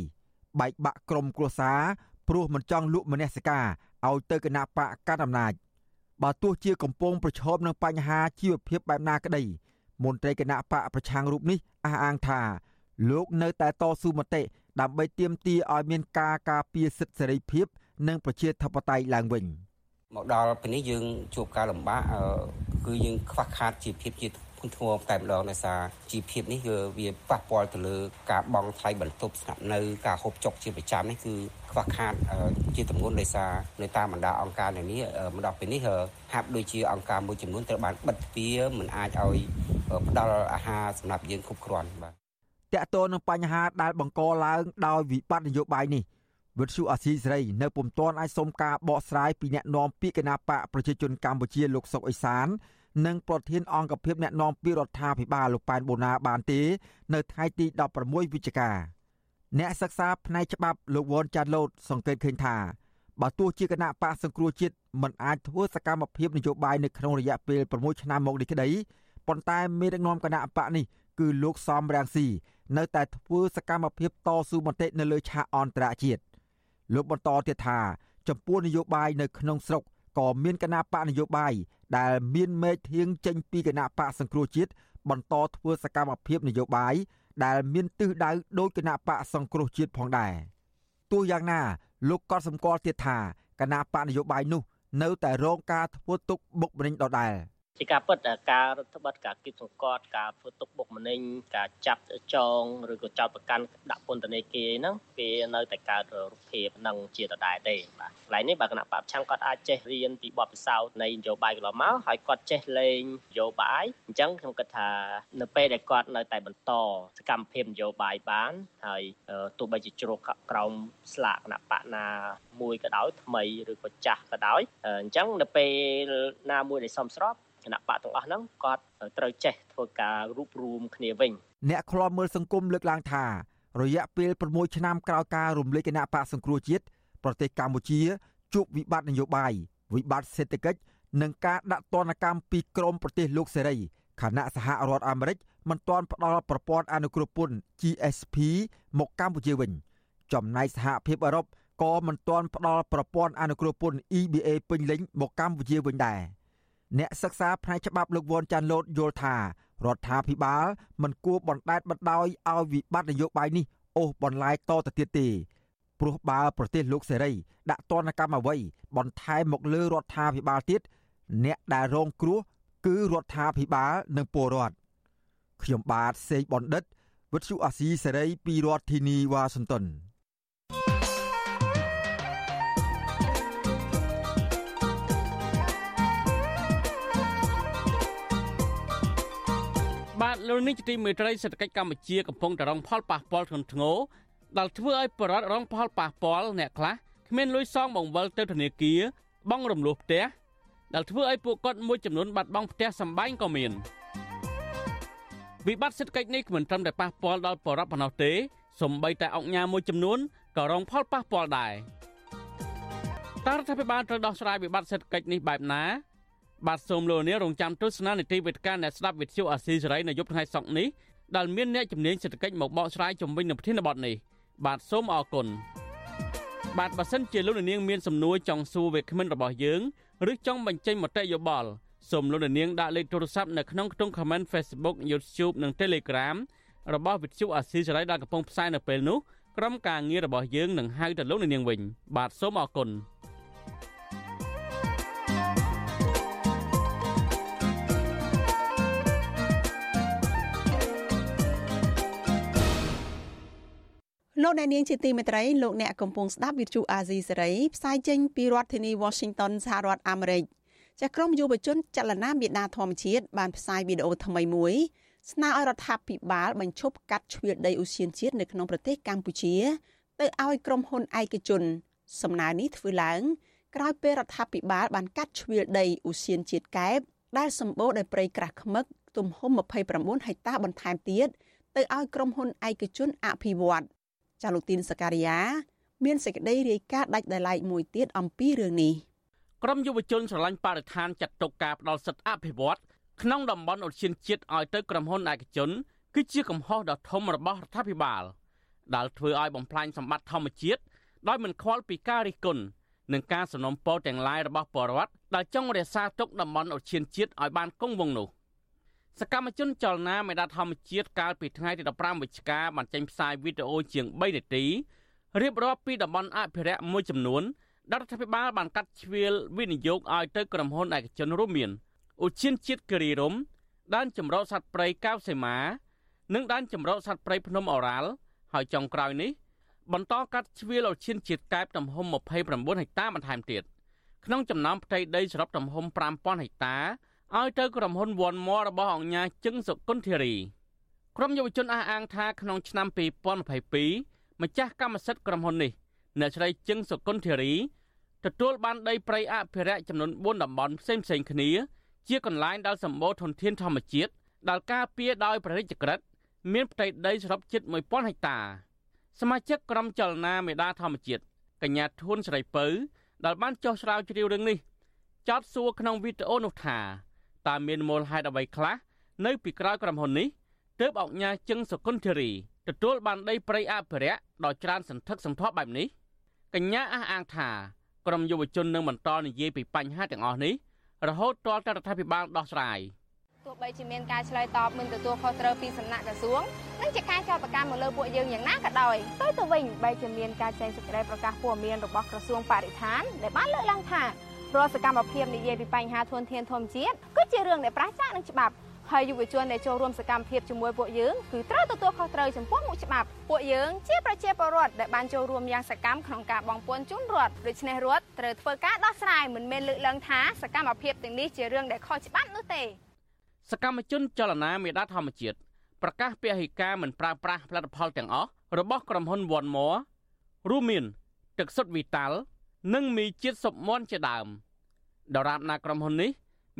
Speaker 2: បែកបាក់ក្រុមគ្រួសារព្រោះមិនចង់លក់មនសិការឲ្យទៅគណៈបកកាន់អំណាចបើទោះជាកំពុងប្រឈមនឹងបញ្ហាជីវភាពបែបណាក្តីមន្ត្រីគណៈបកប្រឆាំងរូបនេះអះអាងថាលោកនៅតែតស៊ូមតិដើម្បីទាមទារឲ្យមានការការពារសិទ្ធិសេរីភាព និងប្រជាធិបតេយ្យឡើងវិញ
Speaker 10: មកដល់ពេលនេះយើងជួបការលំបាកគឺយើងខ្វះខាតជាភាពជាធនធ្ងរតែម្ដងដោយសារជីវភាពនេះគឺវាប៉ះពាល់ទៅលើការបង់ថ្លៃបន្ទប់ស្នាក់នៅការហូបចុកជាប្រចាំនេះគឺខ្វះខាតជាទម្ងន់ដោយសារនៅតាមបណ្ដាអង្គការនានាមកដល់ពេលនេះហាក់ដូចជាអង្គការមួយចំនួនត្រូវបានបិទទ្វារមិនអាចឲ្យផ្ដល់អាហារសម្រាប់យើងគ្រប់គ្រាន់បាទ
Speaker 2: តកតទៅនឹងបញ្ហាដែលបង្កឡើងដោយវិបត្តិនយោបាយនេះ វិទ្យុអាស៊ីសេរីនៅពុំទាន់អាចសុំការបកស្រាយពីអ្នកនាំពាក្យគណៈបកប្រជាជនកម្ពុជាលោកសុកអេសាន និងប្រធានអង្គភិបអ្នកណែនាំពីរដ្ឋាភិបាលលោកប៉ែនបូណាបានទេ នៅថ្ងៃទី16វិច្ឆិកាអ្នកសិក្សាផ្នែកច្បាប់លោកវ៉ុនចាន់ឡូតសង្កេតឃើញថាបើទោះជាគណៈបកសង្គ្រោះជាតិមិនអាចធ្វើសកម្មភាពនយោបាយនៅក្នុងរយៈពេល6ឆ្នាំមកនេះក្តីប៉ុន្តែមេដឹកនាំគណៈបកនេះគឺលោកសំរាំងស៊ីនៅតែធ្វើសកម្មភាពតស៊ូមតិនៅលើឆាកអន្តរជាតិ លោកបន្តទៀតថាចំពោះនយោបាយនៅក្នុងស្រុកក៏មានគណៈបកនយោបាយដែលមានមេធៀងចេញពីគណៈបកសង្គ្រោះជាតិបន្តធ្វើសកម្មភាពនយោបាយដែលមានទិសដៅដោយគណៈបកសង្គ្រោះជាតិផងដែរទោះយ៉ាងណាលោកក៏សម្គាល់ទៀតថាគណៈបកនយោបាយនោះនៅតែរងការធ្វើទុកបុកម្នេញដដែល។
Speaker 9: ជាការពិតការរដ្ឋបတ်ការគិតសង្កត់ការធ្វើទុកបុកម្នេញការចាប់ចងឬក៏ចោតប្រកាន់ដាក់ពន្ធនាគារហ្នឹងវានៅតែកើតរូបភាពនឹងជាដដែលទេបាទកន្លែងនេះបើគណៈបព្វឆាំងគាត់អាចចេះរៀនពីបទពិសោធន៍នៃនយោបាយកន្លងមកហើយគាត់ចេះលេងនយោបាយអញ្ចឹងខ្ញុំគិតថានៅពេលដែលគាត់នៅតែបន្តសកម្មភាពនយោបាយបានហើយទោះបីជាជ្រោកក្រោមស្លាកគណៈបកណាមួយក៏ដោយថ្មីឬក៏ចាស់ក៏ដោយអញ្ចឹងនៅពេលណាមួយដែលសមស្រប គណៈបកទាំងអស់ហ្នឹងគាត់ត្រូវចេះធ្វើការរួបរวมគ្នាវិញ
Speaker 2: អ្នកខ្លាំមើលសង្គមលើកឡើងថា រយៈពេល6ឆ្នាំក្រោយការរំលេចគណៈបកសង្គ្រោះជាតិប្រទេសកម្ពុជាជួបវិបត្តិនយោបាយវិបត្តិសេដ្ឋកិច្ចនឹងការដាក់ទណ្ឌកម្មពីក្រមប្រទេសលោកសេរីខណៈសហរដ្ឋអាមេរិកមិនទាន់ផ្ដល់ប្រព័ន្ធអនុគ្រោះពន្ធ GSP មកកម្ពុជាវិញ ចំណែកសហភាពអឺរ៉ុបក៏មិនទាន់ផ្ដល់ប្រព័ន្ធអនុគ្រោះពន្ធ EBA ពេញលេញមកកម្ពុជាវិញដែរ អ្នកសិក្សាផ្នែកច្បាប់លោកវ៉ាន់ចាន់ឡូតយល់ថារដ្ឋាភិបាលមិនគួរបណ្តែតបណ្តោយឲ្យវិបត្តិនយោបាយនេះអូសបន្លាយតទៅទៀតទេព្រោះបើប្រទេសលោកសេរីដាក់ទណ្ឌកម្មអ្វីបន្ថែមមកលើរដ្ឋាភិបាលទៀតអ្នកដែលរងគ្រោះគឺរដ្ឋាភិបាលនិងពលរដ្ឋខ្ញុំបាទសេកបណ្ឌិតវិទ្យុអាស៊ីសេរីពីរដ្ឋធានីវ៉ាស៊ីនតោន
Speaker 5: លោកនេះជាទីមេត្រីសេដ្ឋកិច្ចកម្ពុជាកំពុងតែរងផលប៉ះពាល់ធ្ងន់ធ្ងរដែលធ្វើឲ្យបរិវត្តរងផលប៉ះពាល់អ្នកខ្លះគ្មានលុយសងបង្វិលទៅធនាគារបង់រំលោះផ្ទះដែលធ្វើឲ្យពួកគាត់មួយចំនួនបាត់បង់ផ្ទះសម្បែងក៏មានវិបត្តិសេដ្ឋកិច្ចនេះមិនត្រឹមតែប៉ះពាល់ដល់បរិវត្តប៉ុណ្ណោះទេសំបីតែអង្គការមួយចំនួនក៏រងផលប៉ះពាល់ដែរតើរដ្ឋាភិបាលត្រូវដោះស្រាយវិបត្តិសេដ្ឋកិច្ចនេះបែបណា បាទសូមលោកនាងរងចាំទស្សនានីតិវិទ្យាអ្នកស្ដាប់វិទ្យុអាស៊ីសេរីនៅយប់ថ្ងៃសុក្រនេះដែលមានអ្នកជំនាញសេដ្ឋកិច្ចមកបកស្រាយជំវិញនឹងប្រធានបទនេះបាទសូមអរគុណបាទបើសិនជាលោកនាងមានសំណួរចង់សួរវាគ្មិនរបស់យើងឬចង់បញ្ចេញមតិយោបល់សូមលោកនាងដាក់លេខទូរស័ព្ទនៅក្នុងខ្ទង់ comment Facebook YouTube និង Telegram របស់វិទ្យុអាស៊ីសេរីដែលកំពុងផ្សាយនៅពេលនេះក្រុមការងាររបស់យើងនឹងហៅទៅលោកនាងវិញបាទសូមអរគុណ
Speaker 1: លោកអ្នកនាងជាទីមេត្រីលោកអ្នកកំពុងស្ដាប់វិទ្យុអាស៊ីសេរីផ្សាយចេញពីរដ្ឋធានី Washington សហរដ្ឋអាមេរិកចាក្រមយុវជនចលនាមេដាធម្មជាតិបានផ្សាយវីដេអូថ្មីមួយស្នើឲ្យរដ្ឋាភិបាលបញ្ឈប់កាត់ជ្រឿដីឧស្សាហជាតិនៅក្នុងប្រទេសកម្ពុជា ទៅឲ្យក្រុមហ៊ុនឯកជន សំណើនេះធ្វើឡើងក្រោយពេលរដ្ឋាភិបាលបានកាត់ជ្រឿដីឧស្សាហជាតិកែបដែលសម្បូរដោយព្រៃក្រាស់ខ្មឹកទំហំ29ហិកតាបន្ថែមទៀតទៅឲ្យក្រុមហ៊ុនឯកជនអភិវឌ្ឍ ចាលោកទីនសការីយ៉ាមានសេចក្តីរាយការណ៍ដាច់ដោយឡែកមួយទៀតអំពីរឿងនេះ
Speaker 5: ក្រមយុវជនស្រឡាញ់បរិស្ថានចាត់ទុកការផ្ដល់សិទ្ធិអភិវឌ្ឍក្នុងតំបន់ឧទ្យានជាតិឲ្យទៅក្រុមហ៊ុនឯកជនគឺជាកំហុសដ៏ធំរបស់រដ្ឋាភិបាលដែលធ្វើឲ្យបំផ្លាញសម្បត្តិធម្មជាតិដោយមិនខ្វល់ពីការរិះគន់និងការសំណុំពរទាំងឡាយរបស់ពលរដ្ឋដែលចង់រក្សាទុកតំបន់ឧទ្យានជាតិឲ្យបានគង់វង្សនោះ សកម្មជនចលនាមេដាធម្មជាតិកាលពីថ្ងៃទី15វិច្ឆិកាបានចេញផ្សាយវីដេអូជាង3នាទីរៀបរាប់ពីតំបន់អភិរក្សមួយចំនួនដែលរដ្ឋាភិបាលបានកាត់ជ្រៀលវិនិយោគឲ្យទៅក្រុមហ៊ុនឯកជនរួមមានឧទ្យានជាតិគិរីរំដែនចម្រុះសត្វព្រៃកៅសីមានិងដែនចម្រុះសត្វព្រៃភ្នំអូរ៉ាល់ហើយចុងក្រោយនេះបន្តកាត់ជ្រៀលឧទ្យានជាតិកែបទំហំ29ហិកតាបន្ថែមទៀតក្នុងចំណោមផ្ទៃដីសរុបទំហំ5000ហិកតា ឲ្យទៅក្រុមហ៊ុនវ៉ាន់ម័ររបស់អង្គការជឹងសុគន្ធធារីក្រុមយុវជនអះអាងថាក្នុងឆ្នាំ2022ម្ចាស់កម្មសិទ្ធិក្រុមហ៊ុននេះអ្នកស្រីជឹងសុគន្ធធារីទទួលបានដីព្រៃអភិរក្សចំនួន4តំបន់ផ្សេងផ្សេងគ្នា ជាកន្លែងដែលសម្បូរធនធានធម្មជាតិដែលការពារដោយព្រះរាជក្រឹត្យមានផ្ទៃដីសរុបជិត1000ហិកតា សមាជិកក្រុមចលនាមេដាធម្មជាតិកញ្ញាធួនស្រីពៅដែលបានចុះស្រាវជ្រាវរឿងនេះចោទសួរក្នុងវីដេអូនោះថា តើមានមូលហេតុអ្វីខ្លះនៅពីក្រោយក្រុមហ៊ុននេះទើបអង្គញាជឹងសុគន្ធធារីទទួលបានដីព្រៃអភិរក្សដ៏ច្រើនសន្ធឹកសន្ធាប់បែបនេះកញ្ញាអះអាងថាក្រមយុវជននឹងបន្តនិយាយពីបញ្ហាទាំងអស់នេះរហូតទាល់តែរដ្ឋាភិបាលដោះស្រាយ
Speaker 11: ទោះបីជាមានការឆ្លើយតបមិនទទួលខុសត្រូវពីសំណាក់ក្រសួងនិងជាការចោទប្រកាន់មកលើពួកយើងយ៉ាងណាក៏ដោយទៅទៅវិញបែរជាមានការចែងសេចក្តីប្រកាសព័ត៌មានរបស់ក្រសួងបរិស្ថានដែលបានលើកឡើងថា រាល់សកម្មភាពនិយាយពីបញ្ហាធនធានធម្មជាតិគឺជារឿងដែលប្រឆាំងនឹងច្បាប់ហើយយុវជនដែលចូលរួមសកម្មភាពជាមួយពួកយើងគឺត្រូវទទួលខុសត្រូវចំពោះមុខច្បាប់ពួកយើងជាប្រជាពលរដ្ឋដែលបានចូលរួមយ៉ាងសកម្មក្នុងការបងពុនជូនរដ្ឋដូច្នេះរដ្ឋត្រូវធ្វើការដោះស្រាយមិនមែនលើកឡើងថាសកម្មភាពទាំងនេះជារឿងដែលខុសច្បាប់នោះទេ
Speaker 5: សកម្មជនចលនាមេដាធម្មជាតិប្រកាសពហិការមិនប្រើប្រាស់ផលិតផលទាំងអស់របស់ក្រុមហ៊ុន One More រួមមានទឹកសុទ្ធវីតាល់ និងមីជាតិសុបមន់ជាដើមដរាបណាក្រុមហ៊ុននេះ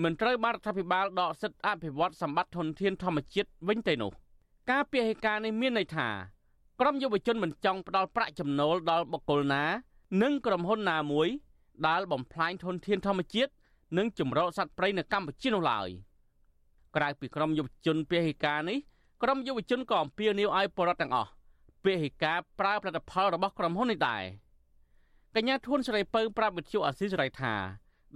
Speaker 5: មិនត្រូវបានរដ្ឋាភិបាលដកសិទ្ធិអភិវឌ្ឍសម្បត្តិធនធានធម្មជាតិវិញទេនោះ ការពហិការនេះមានន័យថាក្រុមយុវជនមិនចង់ផ្ដល់ប្រាក់ចំណូលដល់បុគ្គលណា និងក្រុមហ៊ុនណាមួយដែលបំផ្លាញធនធានធម្មជាតិនិងចម្រោកសត្វព្រៃនៅកម្ពុជានោះឡើយក្រៅពីក្រមយុវជនពហិការនេះក្រមយុវជនក៏អំពាវនាវឲ្យបរដ្ឋទាំងអស់ពហិការប្រើផលិតផលរបស់ក្រុមហ៊ុននេះដែរ កញ្ញាធួនសេរីពៅប្រាប់វិទ្យុអាស៊ីសេរីថា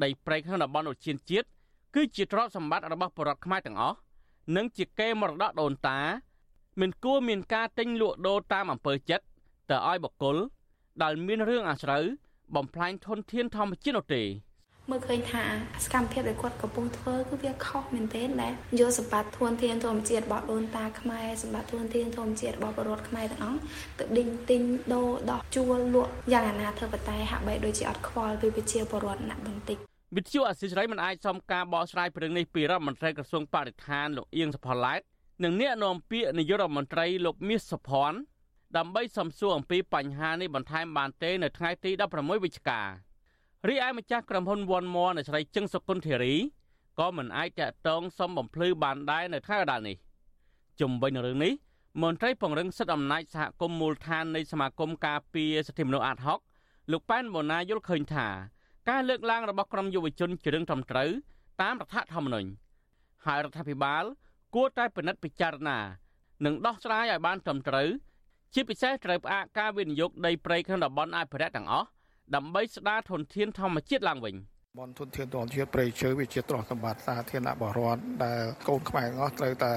Speaker 5: ដីព្រៃក្នុងតំបន់ឧទ្យានជាតិគឺជាទ្រព្យសម្បត្តិរបស់ប្រជារដ្ឋខ្មែរទាំងអស់និងជាកេរមរតកដូនតា មិនគួរមានការទិញលក់ដូរតាមអំពើចិត្តទៅឲ្យបុគ្គលដែលមានរឿងអាស្រូវបំផ្លាញធនធានធម្មជាតិនោះទេ
Speaker 12: មើលឃើញថាសកម្មភាពដែលគាត់កំពុងធ្វើគឺវាខុសមែនទែនដែលយកសម្បត្តិធនធានធម្មជាតិរបស់ដូនតាខ្មែរសម្បត្តិធនធានធម្មជាតិរបស់ប្រជារដ្ឋខ្មែរទាំងអស់ទៅដេញទិញដូរដោះជួលលក់យ៉ាងអនាធិបតេយ្យហាក់បីដូចជាអត់ខ្វល់ពីប្រជាពលរដ្ឋណាក់បន្តិច
Speaker 5: វិទ្យុអសិរ័យមិនអាចសុំការបកស្រាយព្រឹងនេះពីរដ្ឋមន្ត្រីក្រសួងបរិស្ថានលោកអៀងសុផល្លែតនិងអ្នកនាំពាក្យនាយករដ្ឋមន្ត្រីលោកមាសសុភ័ណ្ឌដើម្បីសំសួរអំពីបញ្ហានេះបន្ថែមបានទេនៅថ្ងៃទី16វិច្ឆិកា រីឯម្ចាស់ក្រុមហ៊ុនវ៉ាន់ម័រនៅស្រីជឹងសុគន្ធធារីក៏មិនអាចតាក់ទងសុំបំភ្លឺបានដែរនៅថ្ងៃដដែលនេះជំវិញនឹងរឿងនេះមន្ត្រីពង្រឹងសិទ្ធិអំណាចសហគមន៍មូលដ្ឋាននៃសមាគមការពារសិទ្ធិមនុស្សអាតហុកលោកប៉ែនបូណាយល់ឃើញថាការលើកឡើងរបស់ក្រុមយុវជនជារឿងត្រឹមត្រូវតាមរដ្ឋធម្មនុញ្ញហើយរដ្ឋាភិបាល គួរតែពិនិត្យពិចារណានិងដោះស្រាយឲ្យបានត្រឹមត្រូវជាពិសេសត្រូវផ្អាកការវិនិយោគដីព្រៃក្នុងតំបន់អភិរក្សទាំងអស់ ដើម្បីស្ដារធនធានធម្មជាតិឡើងវិញ
Speaker 13: បនទុនធានធម្មជាតិព្រៃឈើវាជាទ្រព្យសម្បត្តិសាធារណៈបរិវត្តដែលកូនខ្មែរទាំងអស់ត្រូវតែ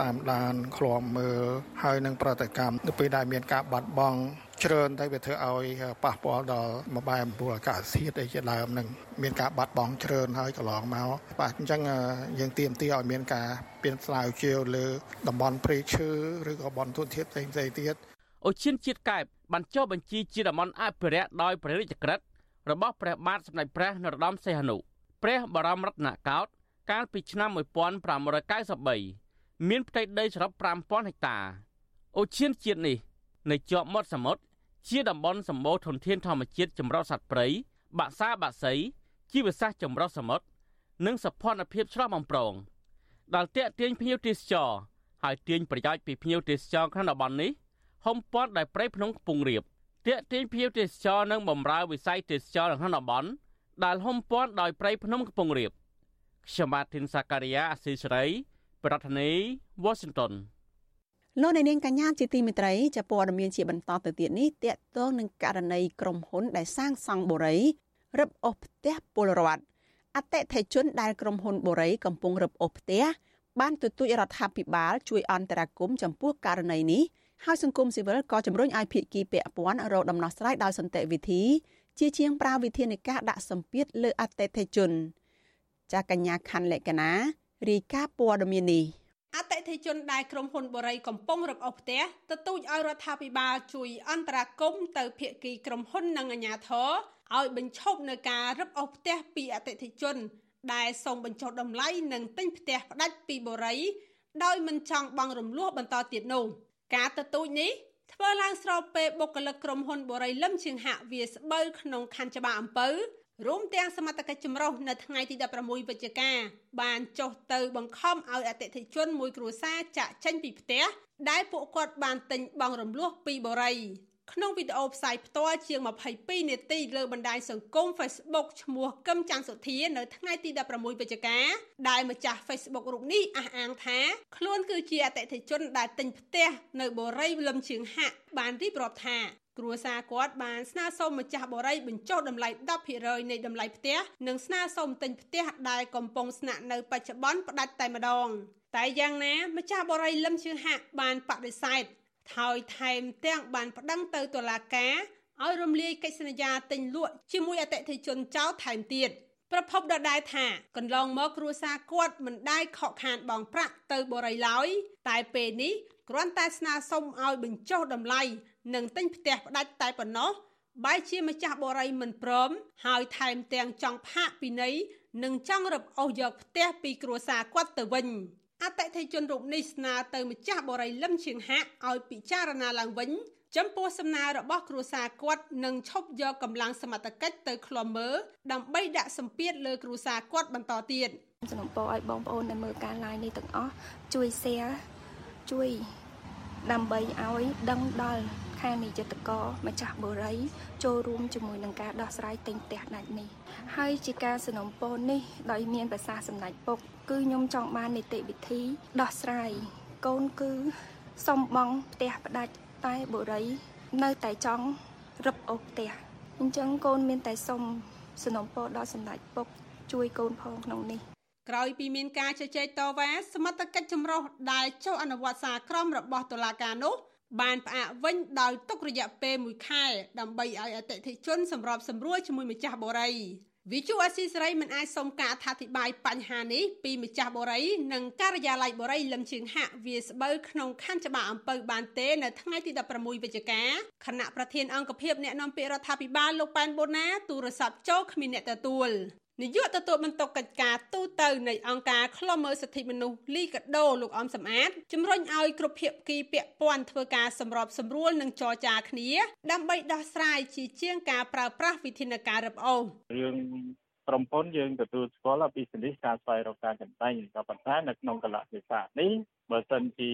Speaker 13: តាមដានឃ្លាំមើលហើយនឹងប្រតិកម្មនៅពេលដែលមានការបាត់បង់ច្រើនតែវាធ្វើឲ្យប៉ះពាល់ដល់មបែអំពូលអាកាសធាតុអីជាដើមនឹងមានការបាត់បង់ច្រើនហើយកន្លងមកបាទអញ្ចឹងយើងទៀមទីឲ្យមានការពៀនស្លាវជាវលើតំបន់ព្រៃឈើឬក៏បនទុនធាតុផ្សេងៗទៀត
Speaker 5: អូឈានជាតិកែប បានចុះបញ្ជីជាតំបន់អភិរក្សដោយព្រះរាជក្រឹត្យរបស់ព្រះបាទសម្ដេចព្រះនរោត្តមសីហនុព្រះបរមរតនកោដ្ឋកាលពីឆ្នាំ1593មានផ្ទៃដីសរុប5000ហិកតាអូឈានជាតិនេះនៅជាប់មាត់សមុទ្រជាតំបន់សម្បូរធនធានធម្មជាតិចម្រុះសត្វព្រៃបាក់សាបាក់សីជីវសាស្ត្រចម្រុះសមុទ្រនិងសភនភាពឆ្លោះបំប្រងដែលតាក់ទាញភ្ញៀវទេសចរហើយទាញប្រយោជន៍ពីភ្ញៀវទេសចរក្នុងតំបន់នេះ ហុំព័ទ្ធដោយព្រៃភ្នំខ្ពង់រាបតាក់ទាញភ្ញៀវទេសចរនិងបំរើវិស័យទេសចរក្នុងតំបន់ដែលហុំព័ទ្ធដោយព្រៃភ្នំខ្ពង់រាបខ្ញុំបាទធីនសាការីយ៉ាអស៊ីសេរីប្រធានាធិបតី Washington
Speaker 1: លោកអ្នកនាងកញ្ញាជាទីមេត្រីចាព័ត៌មានជាបន្តទៅទៀតនេះតកតងនឹងករណីក្រុមហ៊ុនដែលសាងសង់បុរីរឹបអូសផ្ទះពលរដ្ឋអតិថិជនដែលក្រុមហ៊ុនបុរីកំពុងរឹបអូសផ្ទះបានទទូចរដ្ឋាភិបាលជួយអន្តរាគមន៍ចំពោះករណីនេះ ហើយសង្គមស៊ីវិលក៏ជំរុញឲ្យភាគីពាក់ព័ន្ធរកដំណោះស្រាយដោយសន្តិវិធី ជាជាងប្រើវិធានការដាក់សម្ពាធលើអតិថិជន ចាកញ្ញាខណ្ឌលក្ខណារាយការណ៍ព័ត៌មាននេះ
Speaker 14: អតិថិជនដែលក្រុមហ៊ុនបរិយកំពុងរកអូសផ្ទះទទូចឲ្យរដ្ឋាភិបាលជួយអន្តរាគមន៍ទៅភាគីក្រុមហ៊ុននិងអាជ្ញាធរឲ្យបញ្ឈប់នៅការរឹបអូសផ្ទះពីអតិថិជន ដែលសូមបញ្ចុះតម្លៃនិងទិញផ្ទះផ្ដាច់ពីបរិយដោយមិនចង់បង់រំលោះបន្តទៀតនោះ ការទទូចនេះធ្វើឡើងស្របពេលបុគ្គលិកក្រុមហ៊ុនបរិយលឹមឈៀងហាក់វាស្បូវក្នុងខណ្ឌច្បារអំពៅរួមទាំងសមត្ថកិច្ចចម្រុះនៅថ្ងៃទី16វិច្ឆិកាបានចុះទៅបង្ខំឲ្យអតិថិជនមួយគ្រួសារចាក់ចេញពីផ្ទះដែលពួកគាត់បានទិញបង់រំលោះពីបរិយ ក្នុងវីដេអូផ្សាយផ្ទាល់ជាង22នាទីលើបណ្ដាញសង្គម Facebook ឈ្មោះកឹមច័ន្ទសុធានៅថ្ងៃទី16វិច្ឆិកាដែលម្ចាស់ Facebook រូបនេះអះអាងថាខ្លួនគឺជាអតិថិជនដែលទិញផ្ទះនៅបូរីលឹមជើងហាក់បានរៀបរាប់ថាគ្រួសារគាត់បានស្នើសុំម្ចាស់បរិយបញ្ចុះតម្លៃ10%នៃតម្លៃផ្ទះនិងស្នើសុំទិញផ្ទះដែលកំពុងស្នាក់នៅបច្ចុប្បន្នផ្ដាច់តែម្ដងតែយ៉ាងណាម្ចាស់បរិយលឹមជើងហាក់បានបដិសេធ ហើយថែមទាំងបានប្តឹងទៅតុលាការឲ្យរំលាយកិច្ចសន្យាទិញលក់ជាមួយអតិថិជនចោលថែមទៀតប្រពន្ធដដែលថាកន្លងមកគ្រួសារគាត់មិនដែលខកខានបង់ប្រាក់ទៅបរិយឡើយតែពេលនេះគ្រាន់តែស្នើសុំឲ្យបញ្ចុះតម្លៃនិងទិញផ្ទះផ្ដាច់តែប៉ុណ្ណោះបែរជាម្ចាស់បរិយមិនព្រមហើយថែមទាំងចង់ផាកពិន័យនិងចង់រឹបអូសយកផ្ទះពីគ្រួសារគាត់ទៅវិញ អតិថិជនរូបនេះស្នើទៅម្ចាស់បរិយលឹមឈៀងហាក់ឲ្យពិចារណាឡើងវិញចំពោះសំណើរបស់គ្រួសារគាត់នឹងឈប់យកកម្លាំងសមត្ថកិច្ចទៅឃ្លាំមើលដើម្បីដាក់សម្ពាធលើគ្រួសារគាត់បន្តទៀត
Speaker 12: សំណពរឲ្យបងប្អូនដែលមើលការ live នេះទាំងអស់ជួយ share ជួយដើម្បីឲ្យដឹងដល់ ខាងនិយតកម្ចាស់បូរីចូលរួមជាមួយនឹងការដោះស្រាយទិញផ្ទះដាច់នេះហើយជាការสนំពរនេះដោយមានប្រសាសន៍សម្ដេចពុក គឺខ្ញុំចង់បាននីតិវិធីដោះស្រាយកូនគឺសុំបងផ្ទះផ្ដាច់តែបុរីនៅតែចង់រឹបអូសផ្ទះអញ្ចឹងកូនមានតែសុំสนំពរដល់សម្ដេចពុក ជួយកូនផងក្នុងនេះ
Speaker 14: ក្រោយពីមានការជជែកតវ៉ាសមត្ថកិច្ចចម្រុះដែលចុះអនុវត្តសារក្រមរបស់តុលាការនោះ បានផ្អាកវិញដោយទុករយៈពេល1ខែដើម្បីឲ្យអតិថិជនសម្របសម្រួលជាមួយម្ចាស់បូរីវិទ្យុអស៊ីសេរីមិនអាចសុំការអធិប្បាយបញ្ហានេះពីម្ចាស់បូរីនិងការិយាល័យបូរីលឹមជើងហាក់វាស្បូវក្នុងខណ្ឌច្បារអំពៅបានទេនៅថ្ងៃទី16វិច្ឆិកាគណៈប្រធានអង្គភិបអ្នកនាំពាក្យរដ្ឋាភិបាលលោកប៉ែនបូណាទូរស័ព្ទចូលគ្មានអ្នកទទួល នាយកទទួលបន្ទុកកិច្ចការទូតទៅនៃអង្គការឃ្លាំមើលសិទ្ធិមនុស្សលីកាដូលោកអំសំអាតជំរុញឲ្យគ្រប់ភាគីពាក់ព័ន្ធធ្វើការសម្របសម្រួលនិងចរចាគ្នា ដើម្បីដោះស្រាយជាជាងការប្រើប្រាស់វិធានការរឹបអូស
Speaker 15: រឿង ក្រុមហ៊ុនយើងទទួលស្គាល់ពីសនិសការស្វែងរកការចំណេញក៏ប៉ុន្តែនៅក្នុងកលៈទេសៈនេះបើសិនជា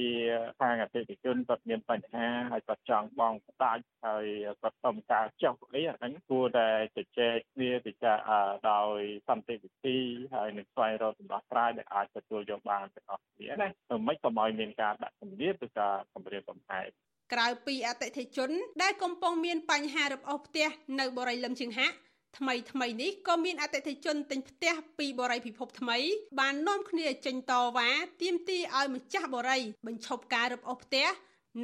Speaker 15: ខាងអតិថិជនគាត់មានបញ្ហាហើយគាត់ចង់បងផ្ដាច់ហើយគាត់សុំការចុះអីអាហ្នឹងគួរតែជជែកគ្នាពិចារណាដោយសន្តិវិធីហើយនឹងស្វែងរកដំណោះស្រាយដែលអាចទទួលយកបានទាំងអស់គ្នាណាមិនកុំឲ្យមានការដាក់គម្រាមឬការគម្រាមកំហែង
Speaker 14: ក្រៅពីអតិថិជន ដែលកំពុងមានបញ្ហារឹបអូសផ្ទះនៅបរិយាលឹមជើងហាក់ ថ្មីថ្មីនេះក៏មានអតិថិជនទិញផ្ទះពីបរិយាពិភពថ្មី បាននាំគ្នាចេញតវ៉ាទាមទារឲ្យម្ចាស់បរិយាបញ្ឈប់ការរឹបអូសផ្ទះ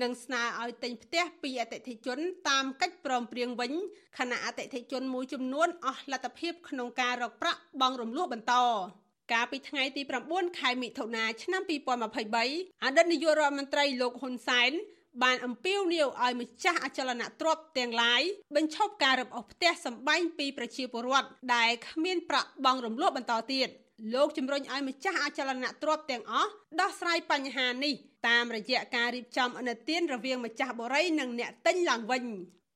Speaker 14: និងស្នើឲ្យទិញផ្ទះពីអតិថិជនតាមកិច្ចព្រមព្រៀងវិញខណៈអតិថិជនមួយចំនួនអស់លទ្ធភាពក្នុងការរកប្រាក់បង់រំលោះបន្តកាលពីថ្ងៃទី9ខែមិថុនាឆ្នាំ2023អតីតនាយករដ្ឋមន្ត្រីលោកហ៊ុនសែន បានអំពាវនាវឲ្យម្ចាស់អចលនទ្រព្យទាំងឡាយបញ្ឈប់ការរឹបអូសផ្ទះសម្បែងពីប្រជាពលរដ្ឋដែលគ្មានប្រាក់បង់រំលោះបន្តទៀតលោកជំរុញឲ្យម្ចាស់អចលនទ្រព្យទាំងអស់ដោះស្រាយបញ្ហានេះតាមរយៈការរៀបចំអនុទានរវាងម្ចាស់បរិយនិងអ្នកទិញឡើងវិញ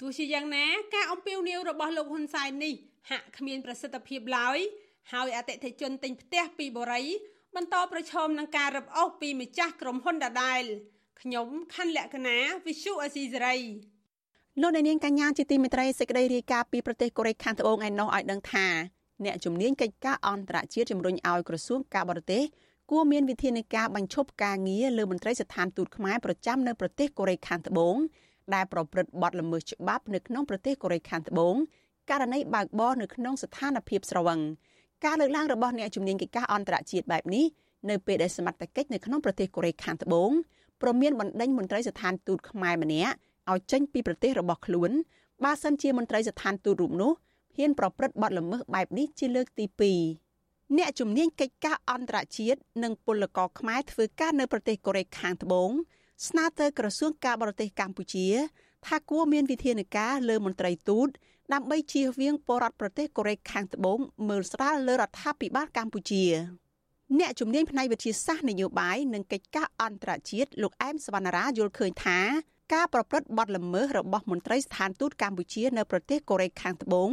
Speaker 14: ទោះជាយ៉ាងណាការអំពាវនាវរបស់លោកហ៊ុនសែននេះហាក់គ្មានប្រសិទ្ធភាពឡើយហើយអតិថិជនទិញផ្ទះពីបរិយបន្តប្រឈមនឹងការរឹបអូសពីម្ចាស់ក្រុមហ៊ុនដដែល ខ្ញុំខណ្ឌលក្ខណាវិសុអេស៊ីសេរី
Speaker 1: លោកនាងកញ្ញាជាទីមេត្រីសេចក្តីរាយការណ៍ពីប្រទេសកូរ៉េខាងត្បូងឯណោះឲ្យដឹងថាអ្នកជំនាញកិច្ចការអន្តរជាតិជំរុញឲ្យក្រសួងការបរទេសគួរមានវិធានការបញ្ឈប់ការងារលើមន្ត្រីស្ថានទូតខ្មែរប្រចាំនៅប្រទេសកូរ៉េខាងត្បូងដែលប្រព្រឹត្តបទល្មើសច្បាប់នៅក្នុងប្រទេសកូរ៉េខាងត្បូងករណីបើកបរនៅក្នុងស្ថានភាពស្រវឹងការលើកឡើងរបស់អ្នកជំនាញកិច្ចការអន្តរជាតិបែបនេះនៅពេលដែលសមត្ថកិច្ចនៅក្នុងប្រទេសកូរ៉េខាងត្បូង ព្រមមានបណ្ដេញមន្ត្រីស្ថានទូតខ្មែរម្នាក់ឲ្យចេញពីប្រទេសរបស់ខ្លួនបើសិនជាមន្ត្រីស្ថានទូតរូបនោះហ៊ានប្រព្រឹត្តបទល្មើសបែបនេះជាលើកទី2អ្នកជំនាញកិច្ចការអន្តរជាតិនិងពលករខ្មែរធ្វើការនៅប្រទេសកូរ៉េខាងត្បូងស្នើទៅក្រសួងការបរទេសកម្ពុជា ថាគួរមានវិធានការលើមន្ត្រីទូតដើម្បីជៀសវាងបរដ្ឋប្រទេសកូរ៉េខាងត្បូងមើលស្រាលលើរដ្ឋាភិបាលកម្ពុជា អ្នកជំនាញផ្នែកវិទ្យាសាស្ត្រនយោបាយនិងកិច្ចការអន្តរជាតិលោកអែមសវណ្ណារាយល់ឃើញថាការប្រព្រឹត្តបទល្មើសរបស់មន្ត្រីស្ថានទូតកម្ពុជានៅប្រទេសកូរ៉េខាងត្បូង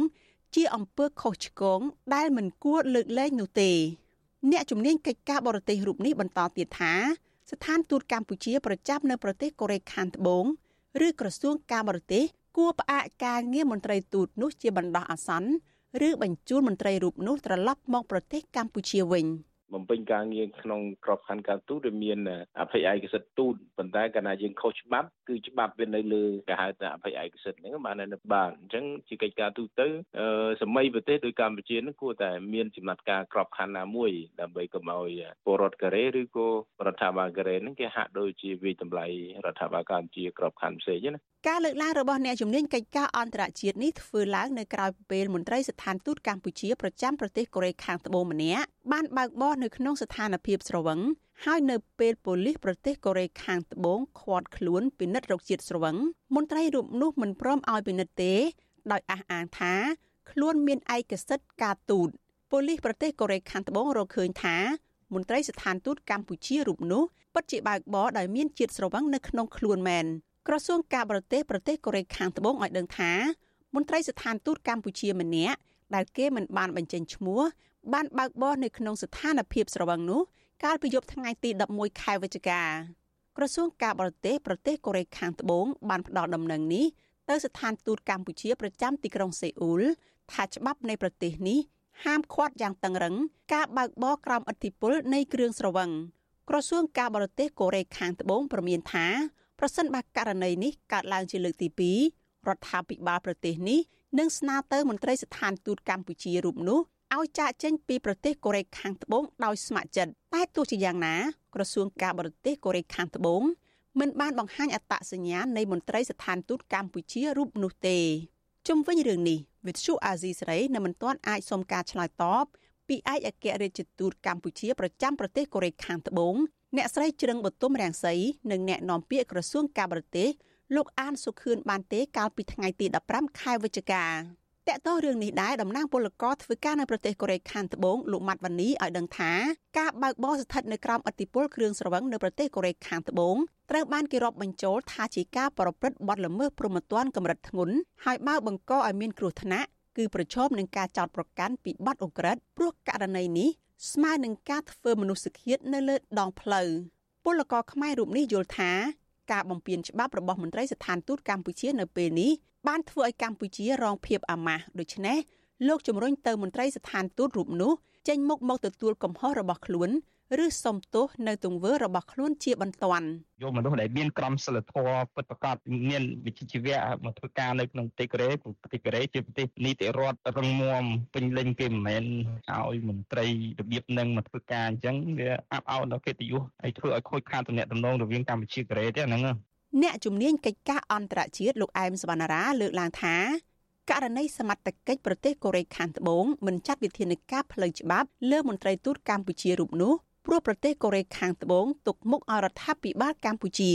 Speaker 1: ជាអំពើខុសឆ្គងដែលមិនគួរលើកលែងនោះទេអ្នកជំនាញកិច្ចការបរទេសរូបនេះបន្តទៀតថាស្ថានទូតកម្ពុជាប្រចាំនៅប្រទេសកូរ៉េខាងត្បូងឬក្រសួងការបរទេសគួរផ្អាកការងារមន្ត្រីទូតនោះជាបណ្ដោះអាសន្នឬបញ្ជូនមន្ត្រីរូបនោះត្រឡប់មកប្រទេសកម្ពុជាវិញ។
Speaker 15: បំពេញការងារក្នុងក្របខ័ណ្ឌការទូតដែលមានអភ័យឯកសិទ្ធិទូតប៉ុន្តែកាលណាយើងខុសច្បាប់គឺច្បាប់វានៅលើគេហៅថាអភ័យឯកសិទ្ធិហ្នឹងបាននៅបានអញ្ចឹងជាកិច្ចការទូទៅសម័យប្រទេសដូចកម្ពុជាហ្នឹងគួរតែមានចំណាត់ការក្របខ័ណ្ឌណាមួយដើម្បីកុំឲ្យពលរដ្ឋកូរ៉េឬក៏រដ្ឋាភិបាលកូរ៉េហ្នឹងគេហាក់ដូចជាវិតម្លៃរដ្ឋាភិបាលកម្ពុជាក្របខ័ណ្ឌផ្សេងណា
Speaker 1: ការលើកឡើងរបស់អ្នកជំនាញកិច្ចការអន្តរជាតិនេះធ្វើឡើងនៅក្រៅពេលមន្ត្រីស្ថានទូតកម្ពុជាប្រចាំប្រទេសកូរ៉េខាងត្បូងម្នាក់បានបើកបរនៅក្នុងស្ថានភាពស្រវឹងហើយនៅពេលប៉ូលីសប្រទេសកូរ៉េខាងត្បូងឃាត់ខ្លួនពិនិត្យរោគជាតិស្រវឹងមន្ត្រីរូបនោះមិនព្រមឲ្យពិនិត្យទេ ដោយអះអាងថាខ្លួនមានឯកសិទ្ធិការទូតប៉ូលីសប្រទេសកូរ៉េខាងត្បូងរកឃើញថាមន្ត្រីស្ថានទូតកម្ពុជារូបនោះពិតជាបើកបរដោយមានជាតិស្រវឹងនៅក្នុងខ្លួនមែន ក្រសួងការបរទេសប្រទេសកូរ៉េខាងត្បូងឲ្យដឹងថាមន្ត្រីស្ថានទូតកម្ពុជាម្នាក់ដែលគេមិនបានបញ្ចេញឈ្មោះបានបើកបរនៅក្នុងស្ថានភាពស្រវឹងនោះកាលពីយប់ថ្ងៃទី11ខែវិច្ឆិកាក្រសួងការបរទេសប្រទេសកូរ៉េខាងត្បូងបានផ្ដល់ដំណឹងនេះទៅស្ថានទូតកម្ពុជាប្រចាំទីក្រុងសេអ៊ូលថាច្បាប់នៃប្រទេសនេះហាមឃាត់យ៉ាងតឹងរឹងការបើកបរក្រោមឥទ្ធិពលនៃគ្រឿងស្រវឹងក្រសួងការបរទេសកូរ៉េខាងត្បូងព្រមានថា ប្រសិនបើករណីនេះកើតឡើងជាលើកទី2រដ្ឋាភិបាលប្រទេសនេះនឹងស្នើទៅមន្ត្រីស្ថានទូតកម្ពុជារូបនោះឲ្យចាកចេញពីប្រទេសកូរ៉េខាងត្បូងដោយស្ម័គ្រចិត្តតែទោះជាយ៉ាងណាក្រសួងការបរទេសកូរ៉េខាងត្បូងមិនបានបង្ហាញអត្តសញ្ញាណនៃមន្ត្រីស្ថានទូតកម្ពុជារូបនោះទេជុំវិញរឿងនេះវិទ្យុអាស៊ីសេរីនៅមិនទាន់អាចសុំការឆ្លើយតបពីឯកអគ្គរដ្ឋទូតកម្ពុជាប្រចាំប្រទេសកូរ៉េខាងត្បូង អ្នកស្រីជ្រឹងបទុមរាំងសីនិងអ្នកនាំពាក្យក្រសួងការបរទេសលោកអានសុខឿនបានទេកាលពីថ្ងៃទី15ខែវិច្ឆិកាតកតោរឿងនេះដែរតំណាងពលករធ្វើការនៅប្រទេសកូរ៉េខាងត្បូងលោកម៉ាត់វ៉ានីឲ្យដឹងថាការបើកបរស្ថិតនៅក្រោមអធិបុលគ្រឿងស្រវឹងនៅប្រទេសកូរ៉េខាងត្បូងត្រូវបានគេរាប់បញ្ចូលថាជាការប្រព្រឹត្តបទល្មើសព្រហ្មទណ្ឌកម្រិតធ្ងន់ហើយបើបង្កឲ្យមានគ្រោះថ្នាក់គឺប្រឈមនឹងការចោទប្រកាន់ពីបទអូក្រិតព្រោះករណីនេះ ស្មើនឹងការធ្វើមនុស្សឃាតនៅលើដងផ្លូវពលករខ្មែររូបនេះយល់ថាការបំពានច្បាប់របស់មន្ត្រីស្ថានទូតកម្ពុជានៅពេលនេះបានធ្វើឲ្យកម្ពុជារងភាពអាម៉ាស់ដូច្នេះលោកជំរុញទៅមន្ត្រីស្ថានទូតរូបនោះចេញមុខមកទទួលកំហុសរបស់ខ្លួន ឬសុំទោសនៅទង្វើរបស់ខ្លួនជាបន្ទាន់
Speaker 16: យកមនុស្សដែលមានក្រមសីលធម៌ពិតប្រាកដមានវិជ្ជាជីវៈមកធ្វើការនៅក្នុងប្រទេសកូរ៉េព្រោះប្រទេសកូរ៉េជាប្រទេសនីតិរដ្ឋរឹងមាំពេញលេញគេមិនមែនឲ្យមន្ត្រីរបៀបនឹងមកធ្វើការអញ្ចឹងវាអាប់អោនដល់កិត្តិយសហើយធ្វើឲ្យខូចខាតទំនាក់ទំនងរវាងកម្ពុជាកូរ៉េទេហ្នឹង
Speaker 1: អ្នកជំនាញកិច្ចការអន្តរជាតិលោកអែមសវណ្ណារាលើកឡើងថាករណីសមត្ថកិច្ចប្រទេសកូរ៉េខាងត្បូងមិនចាត់វិធានការផ្លូវច្បាប់លើមន្ត្រីទូតកម្ពុជារូបនោះ ព្រោះប្រទេសកូរ៉េខាងត្បូងទុកមុខឲ្យរដ្ឋាភិបាលកម្ពុជា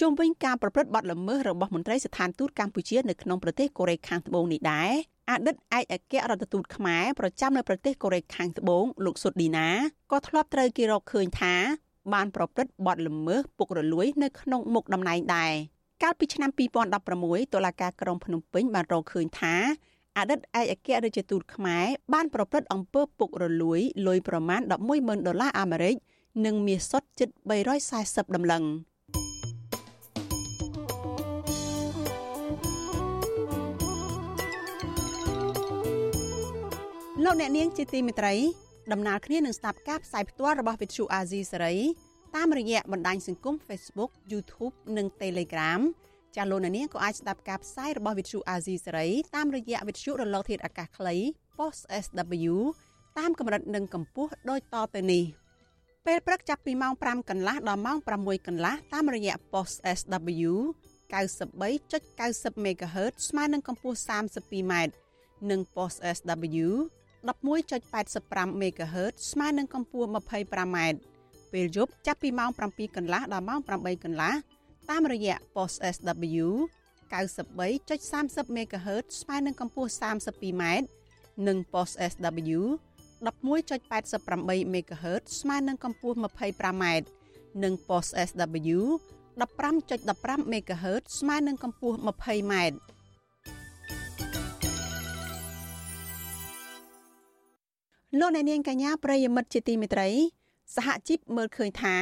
Speaker 1: ជុំវិញការប្រព្រឹត្តបទល្មើសរបស់មន្ត្រីស្ថានទូតកម្ពុជានៅក្នុងប្រទេសកូរ៉េខាងត្បូងនេះដែរអតីតឯកអគ្គរដ្ឋទូតខ្មែរប្រចាំនៅប្រទេសកូរ៉េខាងត្បូងលោកសុតឌីណាក៏ធ្លាប់ត្រូវគេរកឃើញថាបានប្រព្រឹត្តបទល្មើសពុករលួយនៅក្នុងមុខតំណែងដែរកាលពីឆ្នាំ2016តុលាការក្រុងភ្នំពេញបានរកឃើញថា អតីតឯកអគ្គរដ្ឋទូតខ្មែរបានប្រព្រឹត្តអំពើពុករលួយលុយប្រមាណ110,000ដុល្លារអាមេរិកនិងមាសសុទ្ធជិត340ដំឡឹងលោកអ្នកនាងជាទីមេត្រីដំណើរគ្នានឹងស្ដាប់ការផ្សាយផ្ទាល់របស់វិទ្យុអាស៊ីសេរីតាមរយៈបណ្ដាញសង្គម Facebook YouTube និង Telegram ចាលោកនាងក៏អាចស្ដាប់ការផ្សាយរបស់វិទ្យុអាស៊ីសេរីតាមរយៈវិទ្យុរលកធាតុអាកាសខ្លី Post SW តាមកម្រិតនិងកម្ពស់ដូចតទៅនេះពេលព្រឹកចាប់ពីម៉ោង5កន្លះដល់ម៉ោង6កន្លះតាមរយៈ Post SW 93.90 MHz ស្មើនឹងកម្ពស់ 32m និង Post SW 11.85 MHz ស្មើនឹងកម្ពស់ 25m ពេលយប់ចាប់ពីម៉ោង7កន្លះដល់ម៉ោង8កន្លះ តាមរយៈ post SW 93.30 MHz ស្មើនឹងកម្ពស់ 32m និង post SW 11.88 MHz ស្មើនឹងកម្ពស់ 25m និង post SW 15.15 MHz ស្មើនឹងកម្ពស់ 20m លោកអ្នកនាងកញ្ញាប្រិយមិត្តជាទីមេត្រីសហជីពមើលឃើញថា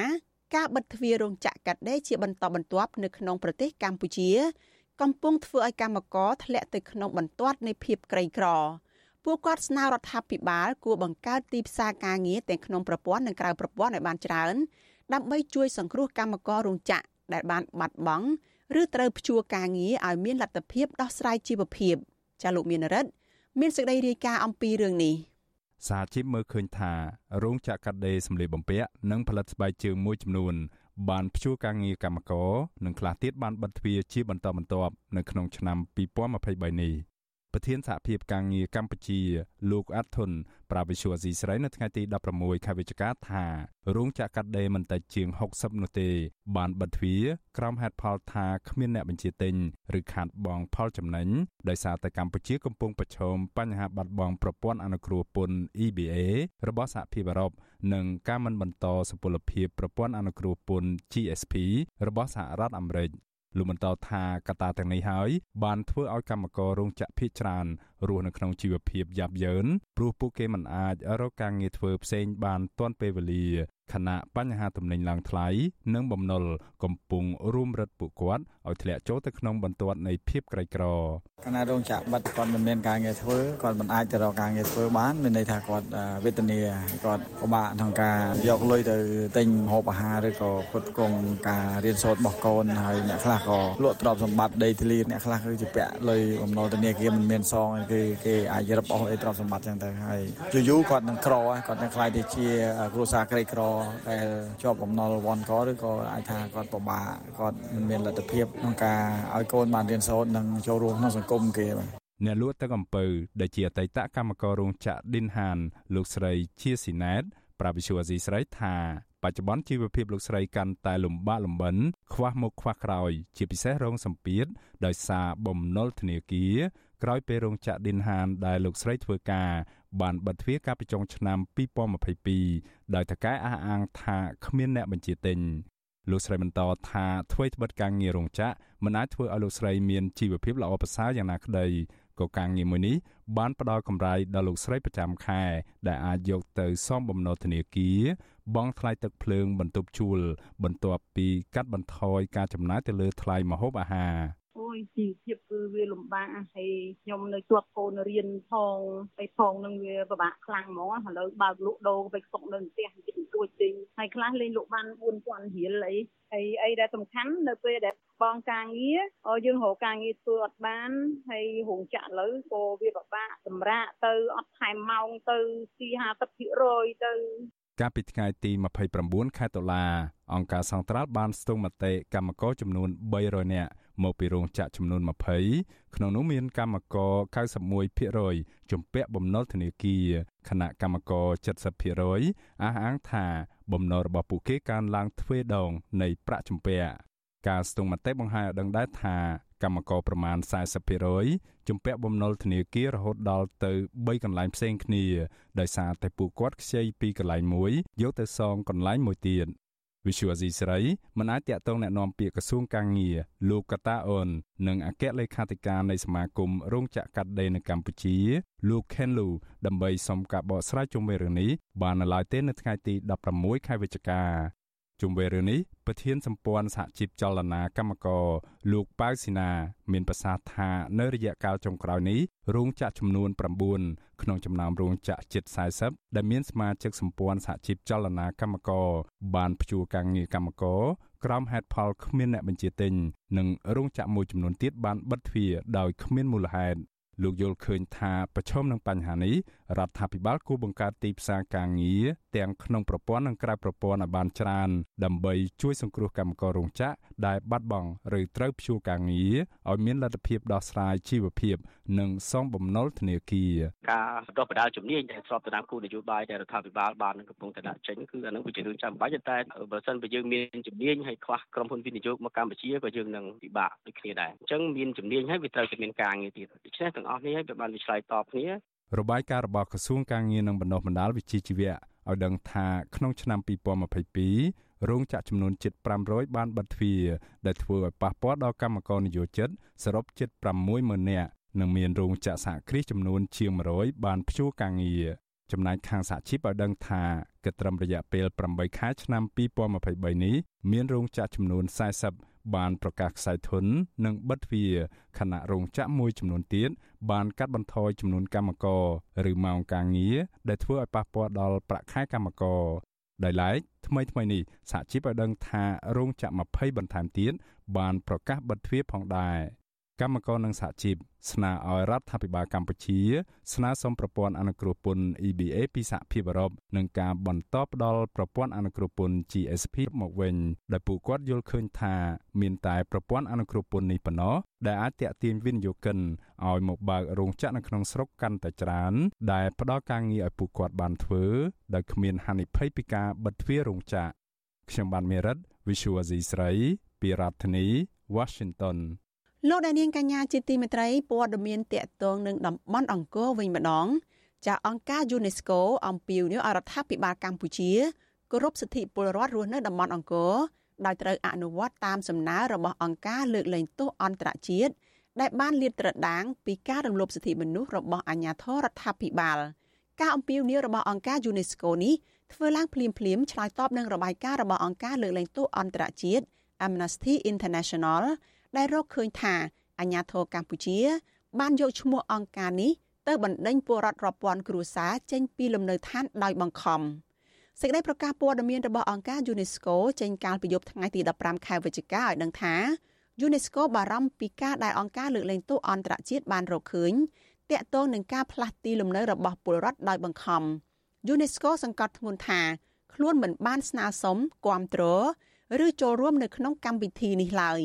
Speaker 1: ការបិទទ្វាររោងចក្រកាត់ដេរជាបន្តបន្ទាប់នៅក្នុងប្រទេសកម្ពុជា កំពុងធ្វើឲ្យកម្មករធ្លាក់ទៅក្នុងបន្ទាត់នៃភាពក្រីក្រពួកគាត់ស្នើរដ្ឋាភិបាលគួរបង្កើតទីផ្សារការងារទាំងក្នុងប្រព័ន្ធនិងក្រៅប្រព័ន្ធឲ្យបានច្រើនដើម្បីជួយសង្គ្រោះកម្មកររោងចក្រដែលបានបាត់បង់ឬត្រូវព្យួរការងារឲ្យមានលទ្ធភាពដោះស្រាយជីវភាពចាលោកមានរិទ្ធមានសេចក្តីរាយការណ៍អំពីរឿងនេះ
Speaker 17: សហជីពមើលឃើញថារោងចក្រកាត់ដេរសម្លៀកបំពាក់និងផលិតស្បែកជើងមួយចំនួន បានព្យួរការងារកម្មករនិងខ្លះទៀតបានបិទទ្វារជាបន្តបន្ទាប់នៅក្នុងឆ្នាំ2023នេះ ប្រធានសហភាពការងារកម្ពុជាលោកអាត់ធុនប្រាវិសុវស៊ីស្រីនៅថ្ងៃទី16ខែវិច្ឆិកាថារោងចក្រកាត់ដេរមិនតិចជាង60នោះទេ បានបិទទ្វារក្រោមហេតុផលថាគ្មានអ្នកបញ្ជាទិញឬខាតបង់ផលចំណេញដោយសារតែកម្ពុជាកំពុងប្រឈមបញ្ហាបាត់បង់ប្រព័ន្ធអនុគ្រោះពន្ធ EBA របស់សហភាពអឺរ៉ុបនិងការមិនបន្តសុពលភាពប្រព័ន្ធអនុគ្រោះពន្ធ GSP របស់សហរដ្ឋអាមេរិក លោកបន្តថាកត្តាទាំងនេះហើយបានធ្វើឲ្យកម្មកររោងចក្រភ ieck ច្រើនរស់នៅក្នុងជីវភាពយ៉ាប់យ៉ឺនព្រោះពួកគេមិនអាចរកការងារធ្វើផ្សេងបានទាន់ពេលវេលាខណៈបញ្ហាទំនិញឡើងថ្លៃនិងបំណុលកំពុងរួមរឹតពួកគាត់ឲ្យធ្លាក់ចូលទៅក្នុងបន្ទាត់នៃភាពក្រីក្រ
Speaker 18: ខណៈរោងចក្របាត់គាត់មិនមានការងារធ្វើគាត់មិនអាចទៅរកការងារធ្វើបានមានន័យថាគាត់វេទនាគាត់ពិបាកក្នុងការយកលុយទៅទិញម្ហូបអាហារឬក៏ផ្គត់ផ្គង់ការរៀនសូត្ររបស់កូនហើយអ្នកខ្លះក៏លក់ទ្រព្យសម្បត្តិដីធ្លីអ្នកខ្លះគឺជាពាក់លុយបំណុលធនាគារមិនមានសងគឺគេអាចរឹបអូសអីទ្រព្យសម្បត្តិចឹងទៅហើយយូរយូរគាត់នឹងក្រគាត់នឹងខ្លាយទៅជាគ្រួសារក្រីក្រដែលជាប់បំណុលវ៉ាន់កឬក៏អាចថាគាត់ពិបាកគាត់មិនមានលទ្ធភាពក្នុងការឲ្យកូនបានរៀនសូត្រនិងចូលរួមក្នុងសង្គមគេបាទ
Speaker 17: អ្នកលក់ទឹកអំពៅដែលជាអតីតកម្មកររោងចក្រ Din Han លោកស្រីជាស៊ីណែតប្រាវិសុវអាស៊ីស្រីថាបច្ចុប្បន្នជីវភាពលោកស្រីកាន់តែលំបាកលំបិនខ្វះមុខខ្វះក្រោយ ជាពិសេសរងសម្ពាធដោយសារបំណុលធនាគារ ក្រោយពេលរោងចក្រ Din Han ដែលលោកស្រីធ្វើការបានបិទទ្វារកាលពីចុងឆ្នាំ2022ដោយតកែអះអាងថាគ្មានអ្នកបញ្ជាទិញលោកស្រីបន្តថាធ្វើត្បិតការងាររោងចក្រមិនអាចធ្វើឲ្យលោកស្រីមានជីវភាពល្អប្រសើរយ៉ាងណាក្តីក៏ការងារមួយនេះបានផ្ដល់កម្រៃដល់លោកស្រីប្រចាំខែ ដែលអាចយកទៅសងបំណុលធនាគារបង់ថ្លៃទឹកភ្លើងបន្ទប់ជួល បន្ទាប់ពីកាត់បន្ថយការចំណាយទៅលើថ្លៃម្ហូបអាហារ
Speaker 19: អូយជីវភាពគឺវាលំបាកហើយខ្ញុំនៅជាប់កូនរៀនផងហើយផងនឹងវាពិបាកខ្លាំងហ្មងឥឡូវបើកលក់ដូរទៅសុកនៅផ្ទះតិចតួចទិញហើយខ្លះលេងលក់បាន4000រៀលអីហើយអីដែលសំខាន់នៅពេលដែលបងការងារយើងរកការងារធ្វើអត់បានហើយរោងចក្រឥឡូវក៏វាពិបាកសម្រាប់ទៅអត់ថែមម៉ោងទៅទី50%ទៅ
Speaker 17: កាលពីថ្ងៃទី29ខែតុលាអង្គការសង្ត្រាល់បានស្ទង់មតិកម្មករចំនួន300នាក់ មកពីរោងចក្រចំនួន20ក្នុងនោះមានកម្មករ91%ជំពាក់បំណុលធនាគារខណៈកម្មករ70%អះអាងថាបំណុលរបស់ពួកគេកើនឡើងទ្វេដងនៃប្រាក់ជំពាក់ការស្ទង់មតិបង្ហាញឲ្យដឹងដែរថាកម្មករប្រមាណ40%ជំពាក់បំណុលធនាគាររហូតដល់ទៅ3កន្លែងផ្សេងគ្នាដោយសារតែពួកគាត់ខ្ចីពីកន្លែងមួយយកទៅសងកន្លែងមួយទៀត វិសុវអាស៊ីស្រីមិនអាចតាក់ទងแนะនាំពាក្យក្រសួងកាងារលោកកតាអូននិងអគ្គលេខាធិការនៃសមាគមរោងចក្រកាត់ដេរនៅកម្ពុជា លោក Ken Lu ដើម្បីសុំការបកស្រាយជុំវិញរឿងនេះបាននៅឡើយទេនៅថ្ងៃទី16ខែវិច្ឆិកា ជុំវិញរឿងនេះប្រធានសម្ព័ន្ធសហជីពចលនាកម្មករលោកប៉ៅស៊ីណា មានប្រសាសន៍ថានៅរយៈកាលចុងក្រោយនេះរោងចក្រចំនួន9ក្នុងចំណោមរោងចក្រជិត40ដែលមានសមាជិកសម្ព័ន្ធសហជីពចលនាកម្មករបានព្យួរការងារកម្មករក្រោមហេតុផលគ្មានអ្នកបញ្ជាទិញនិងរោងចក្រមួយចំនួនទៀតបានបិទទ្វារដោយគ្មានមូលហេតុ លោកយល់ឃើញថាប្រឈមនឹងបញ្ហានេះរដ្ឋាភិបាលគួរបង្កើតទីផ្សារការងារទាំងក្នុងប្រព័ន្ធនិងក្រៅប្រព័ន្ធឲ្យបានច្រើន ដើម្បីជួយសង្គ្រោះកម្មកររោងចក្រដែលបាត់បង់ឬត្រូវព្យួរការងារឲ្យមានលទ្ធភាពដោះស្រាយជីវភាព និងសងបំណុលធនាគារ
Speaker 20: ការបណ្ដុះបណ្ដាលជំនាញដែលស្របទៅតាមគោលនយោបាយដែលរដ្ឋាភិបាលបានកំពុងតែដាក់ចេញគឺអានឹងវាជារឿងចាំបាច់តែបើសិនបើយើងមានជំនាញហើយខ្វះក្រុមហ៊ុនវិនិយោគមកកម្ពុជាក៏យើងនឹងពិបាកដូចគ្នាដែរអញ្ចឹងមានជំនាញហើយវាត្រូវតែមានការងារទៀតដូច្នេះទាំងអស់នេះហើយវាបានវាឆ្លើយតបគ្នា
Speaker 17: របាយការណ៍របស់ក្រសួងការងារនិងបណ្ដុះបណ្ដាលវិជ្ជាជីវៈឲ្យដឹងថាក្នុងឆ្នាំ2022រោងចក្រចំនួនជិត500បានបិទទ្វារដែលធ្វើឲ្យប៉ះពាល់ដល់កម្មករនិយោជិតសរុបជិត60000នាក់និងមានរោងចក្រសហគ្រាសចំនួនជាង100បានព្យួរការងារចំណែកខាងសហជីពឲ្យដឹងថាគិតត្រឹមរយៈពេល8ខែឆ្នាំ2023នេះមានរោងចក្រចំនួន40 បានប្រកាសខ្សែធននិងបិទទ្វារខណៈរោងចក្រមួយចំនួនទៀតបានកាត់បន្ថយចំនួនកម្មករឬម៉ោងការងារដែលធ្វើឲ្យប៉ះពាល់ដល់ប្រាក់ខែកម្មករដោយឡែកថ្មីថ្មីនេះសហជីពឲ្យដឹងថារោងចក្រ20បន្ថែមទៀតបានប្រកាសបិទទ្វារផងដែរ កម្មករនិងសហជីពស្នើឲ្យរដ្ឋាភិបាលកម្ពុជា ស្នើសុំប្រព័ន្ធអនុគ្រោះពន្ធ EBA ពីសហភាពអឺរ៉ុបនិងការបន្តផ្ដល់ប្រព័ន្ធអនុគ្រោះពន្ធ GSP មកវិញដោយពួកគាត់យល់ឃើញថាមានតែប្រព័ន្ធអនុគ្រោះពន្ធនេះប៉ុណ្ណោះដែលអាចទាក់ទាញវិនិយោគិនឲ្យមកបើករោងចក្រនៅក្នុងស្រុកកាន់តែច្រើនដែលផ្ដល់ការងារឲ្យពួកគាត់បានធ្វើដោយគ្មានហានិភ័យពីការបិទទ្វាររោងចក្រខ្ញុំបានមេរិត Visual Asia ស្រី ពីរដ្ឋធានី Washington
Speaker 1: លោកដានៀងកញ្ញាជាទីមេត្រីព័ត៌មានតកតងនឹងតំបន់អង្គរវិញម្ដងចាអង្គការ UNESCO អំពាវនាវឲ្យរដ្ឋាភិបាលកម្ពុជាគោរពសិទ្ធិពលរដ្ឋរស់នៅតំបន់អង្គរដោយត្រូវអនុវត្តតាមសំណើរបស់អង្គការលើកលែងទោសអន្តរជាតិដែលបានលាតត្រដាងពីការរំលោភសិទ្ធិមនុស្សរបស់អាជ្ញាធររដ្ឋាភិបាលការអំពាវនាវរបស់អង្គការ UNESCO នេះធ្វើឡើងភ្លាមភ្លាមឆ្លើយតបនឹងរបាយការណ៍របស់អង្គការលើកលែងទោសអន្តរជាតិ Amnesty International ដែលរកឃើញថាអាញាធរកម្ពុជា បានយកឈ្មោះអង្គការនេះទៅបណ្ដេញពលរដ្ឋរាប់ពាន់គ្រួសារចេញពីលំនៅឋានដោយបង្ខំសេចក្តីប្រកាសព័ត៌មានរបស់អង្គការ UNESCO ចេញកាលពីយប់ថ្ងៃទី15ខែវិច្ឆិកាឲ្យដឹងថា UNESCO បារម្ភពីការដែលអង្គការលើកលែងទោសអន្តរជាតិបានរកឃើញតាក់ទងនឹងការផ្លាស់ទីលំនៅរបស់ពលរដ្ឋដោយបង្ខំ UNESCO សង្កត់ធ្ងន់ថាខ្លួនមិនបានស្នើសុំគាំទ្រឬចូលរួមនៅក្នុងកម្មវិធីនេះឡើយ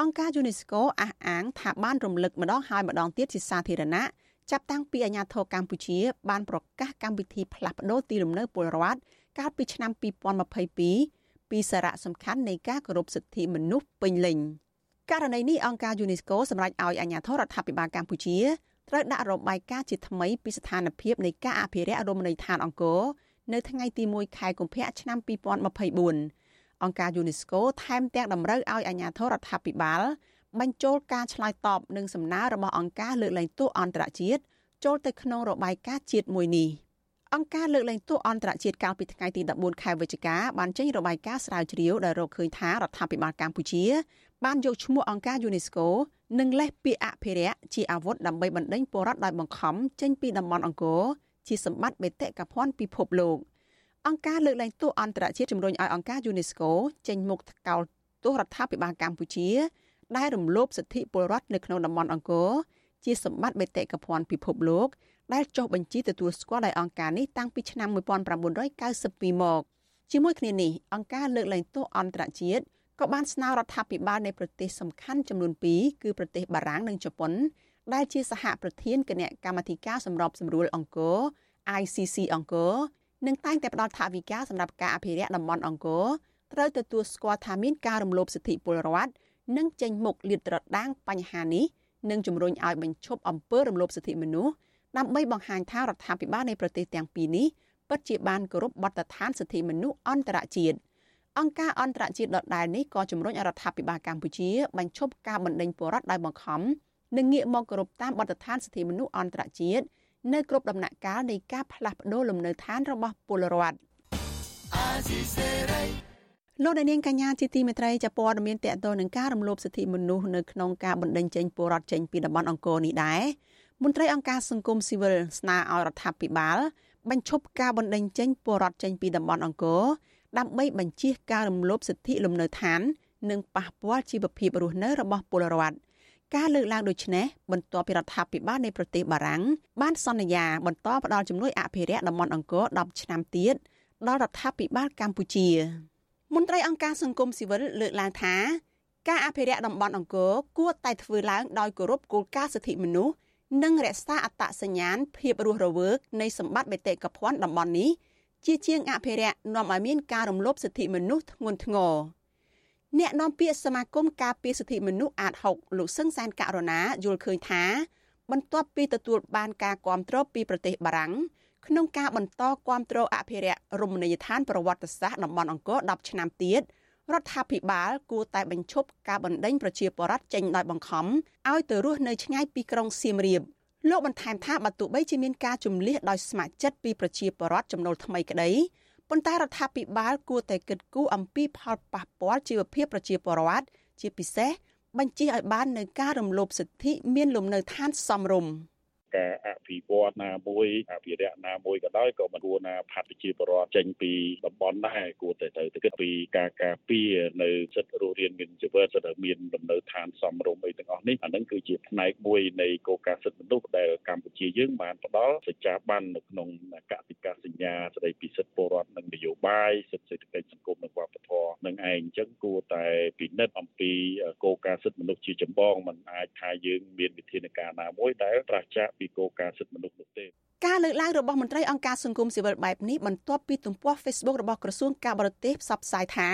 Speaker 1: អង្គការ UNESCO អះអាងថាបានរំលឹកម្ដងហើយម្ដងទៀតជាសាធារណៈចាប់តាំងពីអាញាធរកម្ពុជា បានប្រកាសកម្មវិធីផ្លាស់ប្តូរទីលំនៅពលរដ្ឋកាលពីឆ្នាំ2022ពីសារៈសំខាន់នៃការគោរពសិទ្ធិមនុស្សពេញលេញករណីនេះអង្គការ UNESCO សម្រេចឲ្យអាជ្ញាធររដ្ឋាភិបាលកម្ពុជាត្រូវដាក់របាយការណ៍ជាថ្មីពីស្ថានភាពនៃការអភិរក្សរមណីយដ្ឋានអង្គរនៅថ្ងៃទី1ខែកុម្ភៈឆ្នាំ2024 អង្គការ UNESCO ថែមទាំងតម្រូវឲ្យអាជ្ញាធររដ្ឋាភិបាលបញ្ចូលការឆ្លើយតបនឹងសំណើរបស់អង្គការលើកលែងទោសអន្តរជាតិចូលទៅក្នុងរបាយការណ៍ជាតិមួយនេះអង្គការលើកលែងទោសអន្តរជាតិកាលពីថ្ងៃទី14ខែវិច្ឆិកាបានចេញរបាយការណ៍ស្រាវជ្រាវដែលរកឃើញថារដ្ឋាភិបាលកម្ពុជា បានយកឈ្មោះអង្គការ UNESCO និងលេសពាក្យអភិរក្សជាអាវុធដើម្បីបណ្ដេញពលរដ្ឋដោយបង្ខំចេញពីតំបន់អង្គរជាសម្បត្តិបេតិកភណ្ឌពិភពលោក អង្គការលើកលែងទោសអន្តរជាតិជំរុញឲ្យអង្គការ UNESCO ចេញមុខថ្កោលទោសរដ្ឋាភិបាលកម្ពុជា ដែលរំលោភសិទ្ធិពលរដ្ឋនៅក្នុងតំបន់អង្គរជាសម្បត្តិបេតិកភណ្ឌពិភពលោកដែលចុះបញ្ជីទទួលស្គាល់ដោយអង្គការនេះតាំងពីឆ្នាំ1992មកជាមួយគ្នានេះអង្គការលើកលែងទោសអន្តរជាតិក៏បានស្នើរដ្ឋាភិបាលនៃប្រទេសសំខាន់ចំនួន2គឺប្រទេសបារាំងនិងជប៉ុនដែលជាសហប្រធានគណៈកម្មាធិការសម្របសម្រួលអង្គរ ICC អង្គរ និងតែងតែផ្ដល់ថវិកាសម្រាប់ការអភិរក្សតំបន់អង្គរត្រូវទទួលស្គាល់ថាមានការរំលោភសិទ្ធិពលរដ្ឋនិងចេញមុខលាតត្រដាងបញ្ហានេះនិងជំរុញឲ្យបញ្ឈប់អំពើរំលោភសិទ្ធិមនុស្សដើម្បីបង្ហាញថារដ្ឋាភិបាលនៃប្រទេសទាំងពីរនេះពិតជាបានគោរពបទដ្ឋានសិទ្ធិមនុស្សអន្តរជាតិអង្គការអន្តរជាតិដដែលនេះក៏ជំរុញឲ្យរដ្ឋាភិបាលកម្ពុជាបញ្ឈប់ការបណ្តេញពលរដ្ឋដោយបង្ខំនិងងាកមកគោរពតាមបទដ្ឋានសិទ្ធិមនុស្សអន្តរជាតិ នៅគ្រប់ដំណាក់កាលនៃការផ្លាស់ប្តូរលំនៅឋានរបស់ពលរដ្ឋលោកនាងកញ្ញាជាទីមេត្រីចាព័ត៌មានតកតនឹងការរំលោភសិទ្ធិមនុស្សនៅក្នុងការបណ្តេញចេញពលរដ្ឋចេញពីតំបន់អង្គរនេះដែរមន្ត្រីអង្គការសង្គមស៊ីវិលស្នើឲ្យរដ្ឋាភិបាលបញ្ឈប់ការបណ្តេញចេញពលរដ្ឋចេញពីតំបន់អង្គរដើម្បីបញ្ជៀសការរំលោភសិទ្ធិលំនៅឋាន និងប៉ះពាល់ជីវភាពរស់នៅរបស់ពលរដ្ឋ ការលើកឡើងដូចនេះបន្ទាប់ពីរដ្ឋាភិបាលនៃប្រទេសបារាំងបានសន្យាបន្តផ្តល់ជំនួយអភិរក្សតំបន់អង្គរ10ឆ្នាំទៀតដល់រដ្ឋាភិបាលកម្ពុជាមន្ត្រីអង្គការសង្គមស៊ីវិលលើកឡើងថាការអភិរក្សតំបន់អង្គរគួរតែធ្វើឡើងដោយគោរពគោលការណ៍សិទ្ធិមនុស្សនិងរក្សាអត្តសញ្ញាណភាពរស់រវើកនៃសម្បត្តិបេតិកភណ្ឌតំបន់នេះជាជាងអភិរក្សនាំឲ្យមានការរំលោភសិទ្ធិមនុស្សធ្ងន់ធ្ងរ អ្នកនាំពាក្យសមាគមការពារសិទ្ធិមនុស្សអាត6លោកសឹងសានករណាយល់ឃើញថា បន្ទាប់ពីទទួលបានការគ្រប់គ្រងពីប្រទេសបារាំងក្នុងការបន្តគ្រប់គ្រងអភិរក្សរមណីយដ្ឋានប្រវត្តិសាស្ត្រតំបន់អង្គរ10ឆ្នាំទៀតរដ្ឋាភិបាលគួរតែបញ្ឈប់ការបណ្ដេញប្រជាពលរដ្ឋចេញដោយបង្ខំឲ្យទៅរស់នៅឆ្ងាយពីក្រុងសៀមរាបលោកបន្ថែមថាបើទោះបីជាមានការជំលះដោយស្ម័គ្រចិត្តពីប្រជាពលរដ្ឋចំណូលថ្មីក្តី ប៉ុន្តែរដ្ឋាភិបាលគួរតែគិតគូរអំពីផលប៉ះពាល់ជីវភាពប្រជាពលរដ្ឋជាពិសេសបញ្ជាឲ្យបាននៅការរំលោភសិទ្ធិមានលំនៅឋានសមរម្យ។
Speaker 8: ការអភិវឌ្ឍណាមួយអភិរក្សណាមួយក៏ដោយក៏មិនគួរណាផាត់ប្រជាពលរដ្ឋចេញពីតំបន់ដែរគួរតែទៅគិតពីការការពារនៅសិទ្ធិរស់រានមានជីវិតសិទ្ធិមានលំនៅឋានសមរម្យអីទាំងអស់នេះអានឹងគឺជាផ្នែកមួយនៃគោលការណ៍សិទ្ធិមនុស្សដែលកម្ពុជាយើងបានផ្ដល់សច្ចាប័ននៅក្នុងកតិកាសញ្ញាស្តីពីសិទ្ធិពលរដ្ឋនិងនយោបាយសិទ្ធិសេដ្ឋកិច្ចសង្គមនិងវប្បធម៌នឹងឯងអញ្ចឹងគួរតែពិនិត្យអំពីគោលការណ៍សិទ្ធិមនុស្សជាចម្បងមិនអាចថាយើងមានវិធានការណាមួយដែលប្រឆាចពីគោលការណ៍សិទ្ធិមនុស្សនោះទេ
Speaker 1: ការលើកឡើងរបស់មន្ត្រីអង្គការសង្គមស៊ីវិលបែបនេះបន្ទាប់ពីទំព័រ Facebook របស់ក្រសួងការបរទេសផ្សព្វផ្សាយថា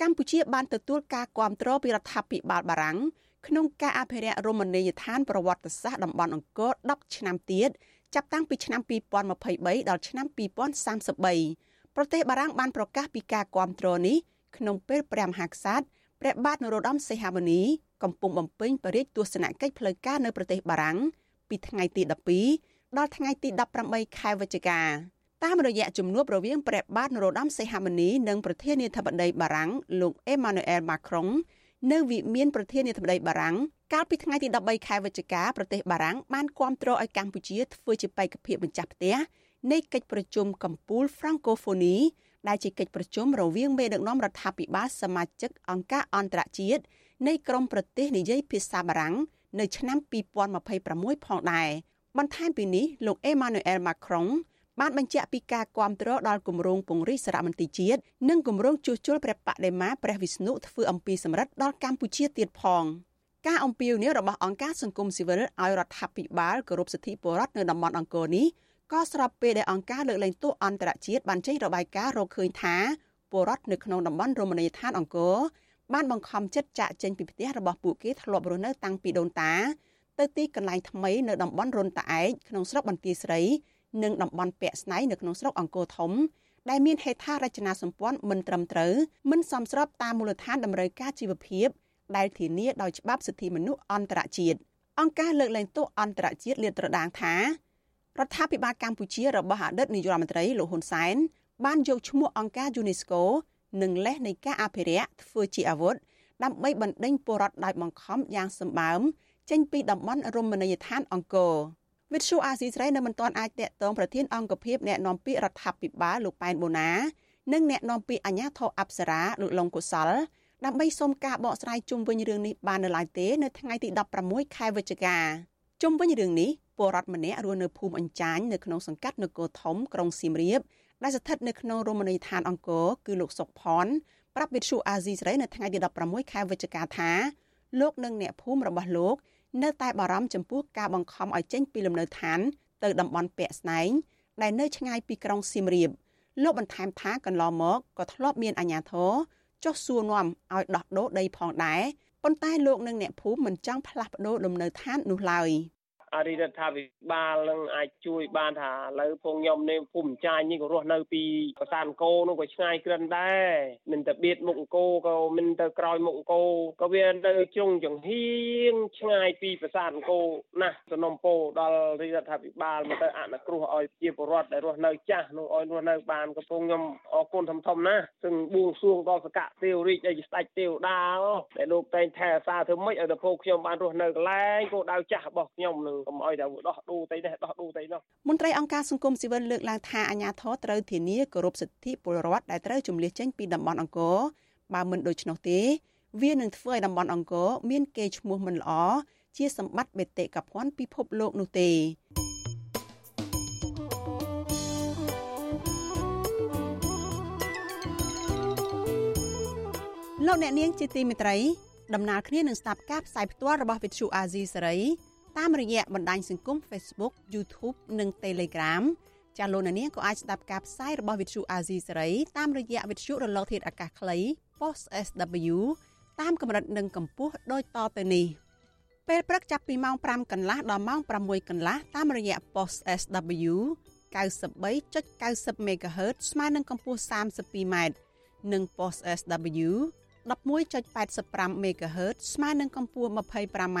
Speaker 1: កម្ពុជាបានទទួលការគាំទ្រពីរដ្ឋាភិបាលបារាំងក្នុងការអភិរក្សរមណីយដ្ឋានប្រវត្តិសាស្ត្រតំបន់អង្គរ10ឆ្នាំទៀតចាប់តាំងពីឆ្នាំ2023ដល់ឆ្នាំ2033ប្រទេសបារាំងបានប្រកាសពីការគាំទ្រនេះក្នុងពេលព្រះមហាក្សត្រព្រះបាទនរោត្តមសីហមុនីកំពុងបំពេញបរិយាទស្សនកិច្ចផ្លូវការនៅប្រទេសបារាំង ពីថ្ងៃទី12ដល់ថ្ងៃទី18ខែវិច្ឆិកាតាមរយៈជំនួបរវាងព្រះបាទនរោត្តមសីហមុនីនិងប្រធានាធិបតីបារាំងលោកអេម៉ានូអែលម៉ាក្រុងនៅវិមានប្រធានាធិបតីបារាំងកាលពីថ្ងៃទី13ខែវិច្ឆិកាប្រទេសបារាំងបានគាំទ្រឲ្យកម្ពុជាធ្វើជាបេក្ខភាពម្ចាស់ផ្ទះនៃកិច្ចប្រជុំកំពូល Francophonie ដែលជាកិច្ចប្រជុំរវាងមេដឹកនាំរដ្ឋាភិបាលសមាជិកអង្គការអន្តរជាតិនៃក្រមប្រទេសនិយាយភាសាបារាំង នៅឆ្នាំ2026ផងដែរបន្ថែមពីនេះលោកអេម៉ានូអែលម៉ាក្រុងបានបញ្ជាក់ពីការគាំទ្រដល់គម្រោងពង្រីកសារមន្ទីរជាតិនិងគម្រោងជួសជុលព្រះបដិមាព្រះវិស្ណុធ្វើអំពីសម្រិទ្ធដល់កម្ពុជាទៀតផងការអំពាវនាវរបស់អង្គការសង្គមស៊ីវិលឲ្យរដ្ឋាភិបាលគោរពសិទ្ធិពលរដ្ឋនៅតំបន់អង្គរនេះក៏ស្របពេលដែលអង្គការលើកលែងទោសអន្តរជាតិបានចេញរបាយការណ៍រកឃើញថាពលរដ្ឋនៅក្នុងតំបន់រមណីយដ្ឋានអង្គរ បានបង្ខំចិត្តចាក់ចេញពីផ្ទះរបស់ពួកគេធ្លាប់រស់នៅតាំងពីដូនតា ទៅទីកន្លែងថ្មីនៅតំបន់រុនតាឯកក្នុងស្រុកបន្ទាយស្រី និងតំបន់ពាក់ស្នែងនៅក្នុងស្រុកអង្គរធំដែលមានហេដ្ឋារចនាសម្ព័ន្ធមិនត្រឹមត្រូវមិនសមស្របតាមមូលដ្ឋានតម្រូវការជីវភាពដែលធានាដោយច្បាប់សិទ្ធិមនុស្សអន្តរជាតិអង្គការលើកលែងទោសអន្តរជាតិលាតត្រដាងថារដ្ឋាភិបាលកម្ពុជារបស់អតីតនាយករដ្ឋមន្ត្រីលោកហ៊ុនសែនបានយកឈ្មោះអង្គការ UNESCO និងលេសនៃការអភិរក្សធ្វើជាអាវុធដើម្បីបណ្ដេញពលរដ្ឋដោយបង្ខំយ៉ាងសម្បើមចេញពីតំបន់រមណីយដ្ឋានអង្គរវិទ្យុអាស៊ីសេរីនៅមិនទាន់អាចតាក់ទងប្រធានអង្គភិបអ្នកនាំពាក្យរដ្ឋាភិបាលលោកប៉ែនបូណានិងអ្នកនាំពាក្យអាជ្ញាធរអប្សរាលោកលងកុសលដើម្បីសុំការបកស្រាយជុំវិញរឿងនេះបាននៅឡើយទេនៅថ្ងៃទី16ខែវិច្ឆិកាជុំវិញរឿងនេះពលរដ្ឋម្នាក់រស់នៅភូមិអញ្ចាញនៅក្នុងសង្កាត់នគរធំក្រុងសៀមរាប ដែលស្ថិតនៅក្នុងរមណីយដ្ឋានអង្គរគឺលោកសុកផនប្រាប់វិទ្យុអាស៊ីសេរីនៅថ្ងៃទី16ខែវិច្ឆិកាថាលោកនិងអ្នកភូមិរបស់លោកនៅតែបារម្ភចំពោះការបង្ខំឲ្យចេញពីលំនៅឋានទៅតំបន់ពាក់ស្នែងដែលនៅឆ្ងាយពីក្រុងសៀមរាបលោកបន្ថែមថាកន្លងមកក៏ធ្លាប់មានអាជ្ញាធរចុះសួរនាំឲ្យដោះដូរដីផងដែរប៉ុន្តែលោកនិងអ្នកភូមិមិនចង់ផ្លាស់ប្ដូរលំនៅឋាននោះឡើយ។
Speaker 21: អរិរដ្ឋាភិបាលនឹងអាចជួយបានថាឥឡូវពងខ្ញុំនេះភូមិចាញនេះក៏រស់នៅពីប្រាសាទអង្គរនោះក៏ឆ្ងាយក្រិនដែរមិនទៅបៀតមុខអង្គរក៏មិនទៅក្រោយមុខអង្គរក៏វានៅជ្រុងចង្ហៀងឆ្ងាយពីប្រាសាទអង្គរណាស់សំណុំពោដល់រដ្ឋាភិបាលមកទៅអនុគ្រោះឲ្យជាពលរដ្ឋដែលរស់នៅចាស់នោះឲ្យរស់នៅបានកំពុងខ្ញុំអរគុណធំធំណាស់ซึ่งបួងសួងដល់សកៈទេវរាជដែលជាស្ដេចទេវតាដែលលោកតែងថែអាសាធ្វើម៉េចឲ្យតែពួកខ្ញុំបានរស់នៅកន្លែងគោលដៅចាស់របស់ខ្ញុំនឹងកុំឲ្យតែដោះដូរទៅនេះដោះដូរទៅនោះ
Speaker 1: មន្ត្រីអង្គការសង្គមស៊ីវិលលើកឡើងថាអាញាធរត្រូវធានាគោរពសិទ្ធិពលរដ្ឋដែលត្រូវជំលះចេញពីតំបន់អង្គរបើមិនដូច្នោះទេ វានឹងធ្វើឲ្យតំបន់អង្គរមានកេរ្តិ៍ឈ្មោះមិនល្អជាសម្បត្តិបេតិកភណ្ឌពិភពលោកនោះទេលោកអ្នកនាងជាទីមេត្រីដំណើរគ្នានឹងស្ដាប់ការផ្សាយផ្ទាល់របស់វិទ្យុអាស៊ីសេរី តាមរយៈបណ្ដាញសង្គម Facebook YouTube និង Telegram ចាលោកនាងក៏អាចស្ដាប់ការផ្សាយរបស់វិទ្យុ AZ សេរីតាមរយៈវិទ្យុរលកធាតុអាកាសខ្លី Post SW តាមកម្រិតនិងកម្ពស់ដូចតទៅនេះពេលព្រឹកចាប់ពីម៉ោង5កន្លះដល់ម៉ោង6កន្លះតាមរយៈ Post SW 93.90 MHz ស្មើនឹងកម្ពស់ 32m និង Post SW 11.85 MHz ស្មើនឹងកម្ពស់ 25m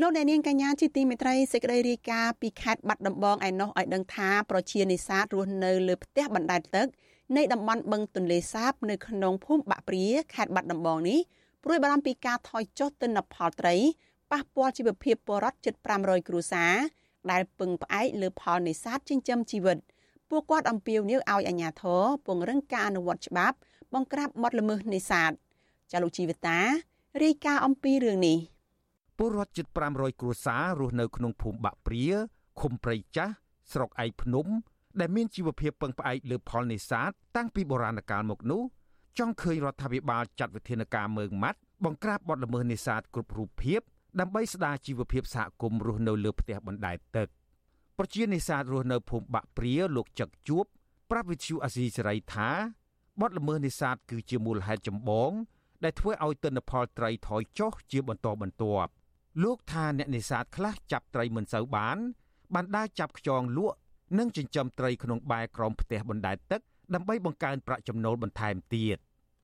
Speaker 1: លោកអ្នកនាងកញ្ញាជាទីមេត្រីសេចក្តីរាយការណ៍ពីខេត្តបាត់ដំបងឯណោះឲ្យដឹងថាប្រជានេសាទរស់នៅលើផ្ទះបណ្ដែតទឹកនៃតំបន់បឹងទន្លេសាបនៅក្នុងភូមិបាក់ព្រាខេត្តបាត់ដំបងនេះព្រួយបារម្ភពីការថយចុះទិន្នផលត្រីប៉ះពាល់ជីវភាពពលរដ្ឋជិត500គ្រួសារដែលពឹងផ្អែកលើផលនេសាទចិញ្ចឹមជីវិតពួកគាត់អំពាវនាវឲ្យអាជ្ញាធរពង្រឹងការអនុវត្តច្បាប់បង្ក្រាបបទល្មើសនេសាទចាលោកជីវតារាយការណ៍អំពីរឿងនេះ
Speaker 22: ពលរដ្ឋជិត500គ្រួសាររស់នៅក្នុងភូមិបាក់ព្រាឃុំព្រៃចាស់ស្រុកឯកភ្នំ ដែលមានជីវភាពពឹងផ្អែកលើផលនេសាទតាំងពីបុរាណកាលមកនោះចង់ឃើញរដ្ឋាភិបាលចាត់វិធានការមើងម៉ាត់បង្ក្រាបបទល្មើសនេសាទគ្រប់រូបភាពដើម្បីស្ដារជីវភាពសហគមន៍រស់នៅលើផ្ទះបណ្ដែតទឹកប្រជានេសាទរស់នៅភូមិបាក់ព្រាលោកចឹកជួបប្រាប់វិទ្យុអាស៊ីសេរីថាបទល្មើសនេសាទគឺជាមូលហេតុចម្បង ដែលធ្វើឲ្យទិន្នផលត្រីថយចុះជាបន្តបន្ទាប់ លោកថាអ្នកនេសាទខ្លះចាប់ត្រីមិនសូវបានបានដើរចាប់ខ្យងលក់និងចិញ្ចឹមត្រីក្នុងបែរក្រោមផ្ទះបណ្ដែតទឹកដើម្បីបង្កើនប្រាក់ចំណូលបន្ថែមទៀត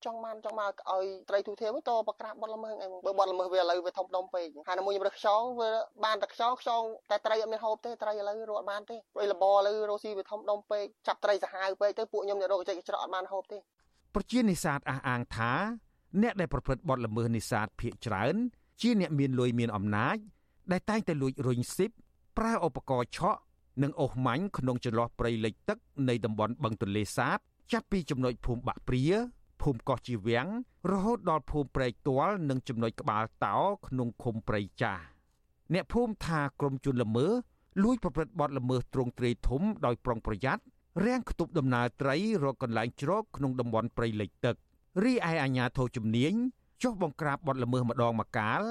Speaker 23: ចង់បានចង់មកឲ្យត្រីទូធាវិញតបក្រាបបត់ល្មើសអីបើបត់ល្មើសវាឥឡូវវាធំដុំពេកហើយមួយខ្ញុំរើសខ្យងវាបានតែខ្យងខ្យងតែត្រីអត់មានហូបទេត្រីឥឡូវរត់បានទេព្រោះលបឥឡូវរស់ស៊ីវាធំដុំពេកចាប់ត្រីសាហាវពេកទៅពួកខ្ញុំអ្នករកចេះច្រកអត់បានហូបទេ
Speaker 22: ប្រជានេសាទអះអាងថា អ្នកដែលប្រព្រឹត្តបទល្មើសនេសាទភ ieck ច្រើន ជាអ្នកមានលុយមានអំណាចដែលតែងតែលួចរុញស៊ីបប្រើឧបករណ៍ឆក់និងអូសម៉ាញ់ក្នុងចន្លោះព្រៃលិចទឹកនៃតំបន់បឹងទន្លេសាបចាប់ពីចំណុចភូមិបាក់ព្រាភូមិកោះជីវាំងរហូតដល់ភូមិព្រែកទាល់និងចំណុចក្បាលតោក្នុងឃុំព្រៃចាស់អ្នកភូមិថាក្រុមជនល្មើសលួចប្រព្រឹត្តបទល្មើសទ្រង់ទ្រាយធំដោយប្រុងប្រយ័ត្នរាំងខ្ទប់ដំណើរត្រីរកកន្លែងជ្រកក្នុងតំបន់ព្រៃលិចទឹករីឯអាជ្ញាធរជំនាញ ចុះបង្ក្រាបបទល្មើសម្ដងម្កាល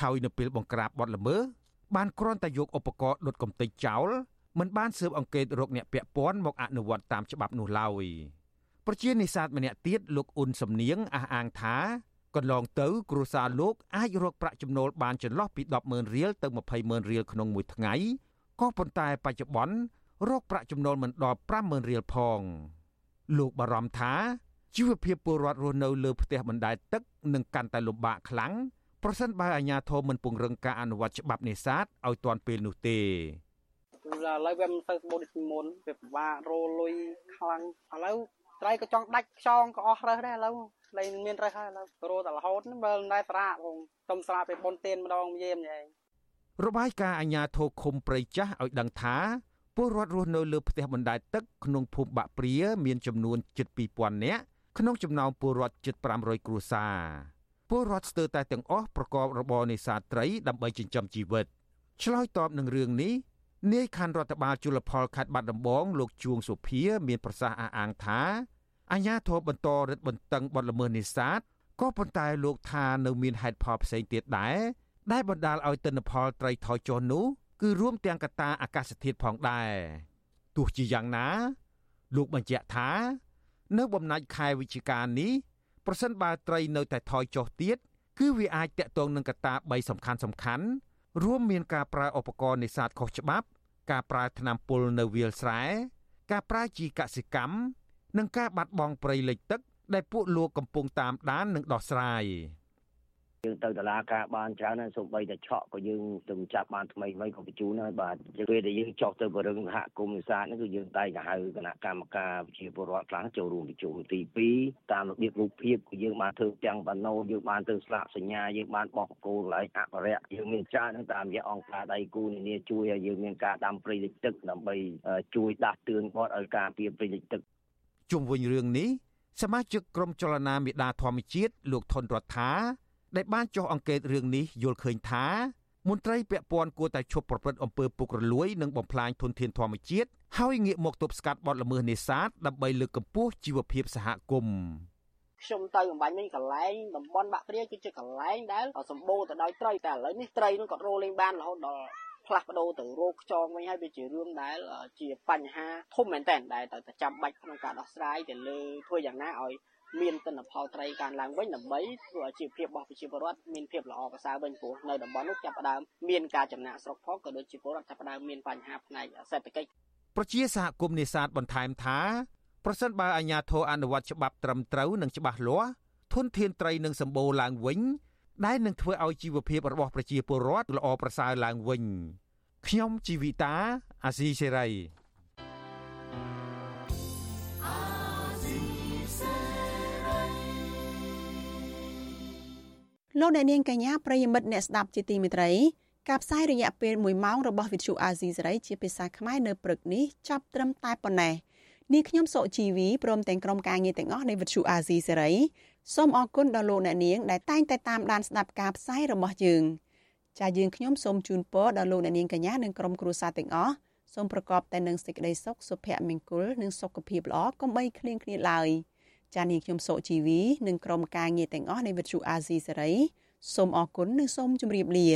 Speaker 22: ហើយនៅពេលបង្ក្រាបបទល្មើសបានគ្រាន់តែយកឧបករណ៍ដុតកំទេចចោលមិនបានស៊ើបអង្កេតរកអ្នកពាក់ព័ន្ធមកអនុវត្តតាមច្បាប់នោះឡើយប្រជានេសាទម្នាក់ទៀតលោកអ៊ុនសំនៀងអះអាងថាកន្លងទៅគ្រួសារលោកអាចរកប្រាក់ចំណូលបានចន្លោះពី100000រៀលទៅ200,000រៀលក្នុងមួយថ្ងៃក៏ប៉ុន្តែបច្ចុប្បន្នរកប្រាក់ចំណូលមិនដល់50000រៀលផង លោកបារម្ភថា ជីវភាពពលរដ្ឋរស់នៅលើផ្ទះបណ្ដែតទឹកនឹងកាន់តែលំបាកខ្លាំងប្រសិនបើអាជ្ញាធរមិនពង្រឹងការអនុវត្តច្បាប់នេសាទឲ្យទាន់ពេលនោះទេ
Speaker 24: ឥឡូវវាមិនសូវស្បូរដូចពីមុនវាពិបាករលុយខ្លាំងឥឡូវត្រីក៏ចង់ដាច់ខ្យងក៏អស់រើសដែរឥឡូវលែងមានរើសហើយឥឡូវរោតែរហូតមើលមិនដែរស្រាផងទុំស្រាទៅបនទៀនម្ដងយាមយ៉ាង
Speaker 22: របាយការណ៍អាជ្ញាធរឃុំព្រៃចាស់ឲ្យដឹងថាពលរដ្ឋរស់នៅលើផ្ទះបណ្ដែតទឹកក្នុងភូមិបាក់ព្រា មានចំនួនជិត2000នាក់ ក្នុងចំណោមពលរដ្ឋជិត500គ្រួសារពលរដ្ឋស្ទើរតែទាំងអស់ប្រកបរបរនេសាទត្រីដើម្បីចិញ្ចឹមជីវិតឆ្លើយតបនឹងរឿងនេះនាយខណ្ឌរដ្ឋបាលជលផលខេត្តបាត់ដំបងលោកជួងសុភា មានប្រសាសន៍អះអាងថាអាញាធរបន្តរឹតបន្តឹងបទល្មើសនេសាទក៏ប៉ុន្តែលោកថានៅមានហេតុផលផ្សេងទៀតដែរដែលបណ្ដាលឲ្យទិន្នផលត្រីថយចុះនោះគឺរួមទាំងកត្តាអាកាសធាតុផងដែរទោះជាយ៉ាងណា លោកបញ្ជាក់ថា នៅបំណាច់ខែវិច្ឆិកានេះប្រសិនបើត្រីនៅតែថយចុះទៀតគឺវាអាចតាក់ទងនឹងកត្តា3សំខាន់សំខាន់រួមមានការប្រើឧបករណ៍នេសាទខុសច្បាប់ ការប្រើថ្នាំពុលនៅវាលស្រែការប្រើជីកសិកម្មនិងការបាត់បង់ព្រៃលិចទឹក ដែលពួកលោកកំពុងតាមដាននិងដោះស្រាយ។
Speaker 25: យើងទៅតឡាការបានច្រើនហើយសូម្បីតែឆក់ក៏យើងទៅចាប់បានថ្មីថ្មីក៏បញ្ជូនហើយបាទពេលដែលយើងចោះទៅបរិងសហគមន៍នេសាទហ្នឹងគឺយើងតែងតែហៅគណៈកម្មការជាពលរដ្ឋខ្លះចូលរួមបញ្ជូនទី2តាមរបៀបរូបភាពគឺយើងបានធ្វើទាំងបណ្ណោយើងបានទៅស្លាកសញ្ញាយើងបានបោះគោលកន្លែងអភិរក្សយើងមានច្រើនហ្នឹងតាមរយៈអង្គការដៃគូនានាជួយឲ្យយើងមានការដាំព្រៃលិចទឹកដើម្បីជួយដាស់តឿនគាត់ឲ្យការពារព្រៃលិចទឹក
Speaker 22: ជុំវិញរឿងនេះសមាជិកក្រុមចលនាមេដាធម្មជាតិលោកថនរដ្ឋា ដែលបានចុះអង្កេតរឿងនេះយល់ឃើញថាមន្ត្រីពាក់ព័ន្ធគួរតែឈប់ប្រព្រឹត្តអំពើពុករលួយនិងបំផ្លាញធនធានធម្មជាតិហើយងាកមកទប់ស្កាត់បទល្មើសនេសាទដើម្បីលើកកម្ពស់ជីវភាពសហគមន៍
Speaker 24: ខ្ញុំទៅអំបញ្ញវិញកន្លែងតំបន់បាក់ព្រាគឺជាកន្លែងដែលសម្បូរទៅដោយត្រីតែឥឡូវនេះត្រីនោះក៏រោលេងបានរហូតដល់ផ្លាស់ប្ដូរទៅរោគខ្យងវិញហើយវាជារឿងដែលជាបញ្ហាធំមែនតើដែលតែចាំបាច់ក្នុងការដោះស្រាយទៅលើធ្វើយ៉ាងណាឲ្យ មានទិន្នផលត្រីកើនឡើងវិញដើម្បីធ្វើឲ្យជីវភាពរបស់ប្រជាពលរដ្ឋមានភាពល្អប្រសើរវិញព្រោះនៅតំបន់នោះចាប់ផ្ដើមមានការចំណាក់ស្រុកផងក៏ដូចជាពលរដ្ឋចាប់ផ្ដើមមានបញ្ហាផ្នែកសេដ្ឋកិច្ច
Speaker 22: ប្រជាសហគមន៍នេសាទបន្ថែមថាប្រសិនបើអាជ្ញាធរអនុវត្តច្បាប់ត្រឹមត្រូវនិងច្បាស់លាស់ធនធានត្រីនឹងសម្បូរឡើងវិញដែលនឹងធ្វើឲ្យជីវភាពរបស់ប្រជាពលរដ្ឋល្អប្រសើរឡើងវិញខ្ញុំជីវិតាអាស៊ីសេរី
Speaker 1: លោកអ្នកនាងកញ្ញាប្រិយមិត្តអ្នកស្ដាប់ជាទីមេត្រីការផ្សាយរយៈពេល1ម៉ោងរបស់វិទ្យុអាស៊ីសេរីជាភាសាខ្មែរនៅព្រឹកនេះចាប់ត្រឹមតែប៉ុណ្ណេះនាងខ្ញុំសុជីវីព្រមទាំងក្រុមការងារទាំងអស់នៃវិទ្យុអាស៊ីសេរីសូមអរគុណដល់លោកអ្នកនាងដែលតែងតែតាមដានស្ដាប់ការផ្សាយរបស់យើងចា៎យើងខ្ញុំសូមជូនពរដល់លោកអ្នកនាងកញ្ញានិងក្រុមគ្រួសារទាំងអស់សូមប្រកបតែនឹងសេចក្តីសុខសុភមង្គលនិងសុខភាពល្អកុំបីឃ្លៀងឃ្លាតឡើយ។ ចានាងខ្ញុំសុជីវីនិងក្រុមការងារទាំងអស់នៃវិទ្យុអាស៊ីសេរីសូមអរគុណនិងសូមជម្រាបលា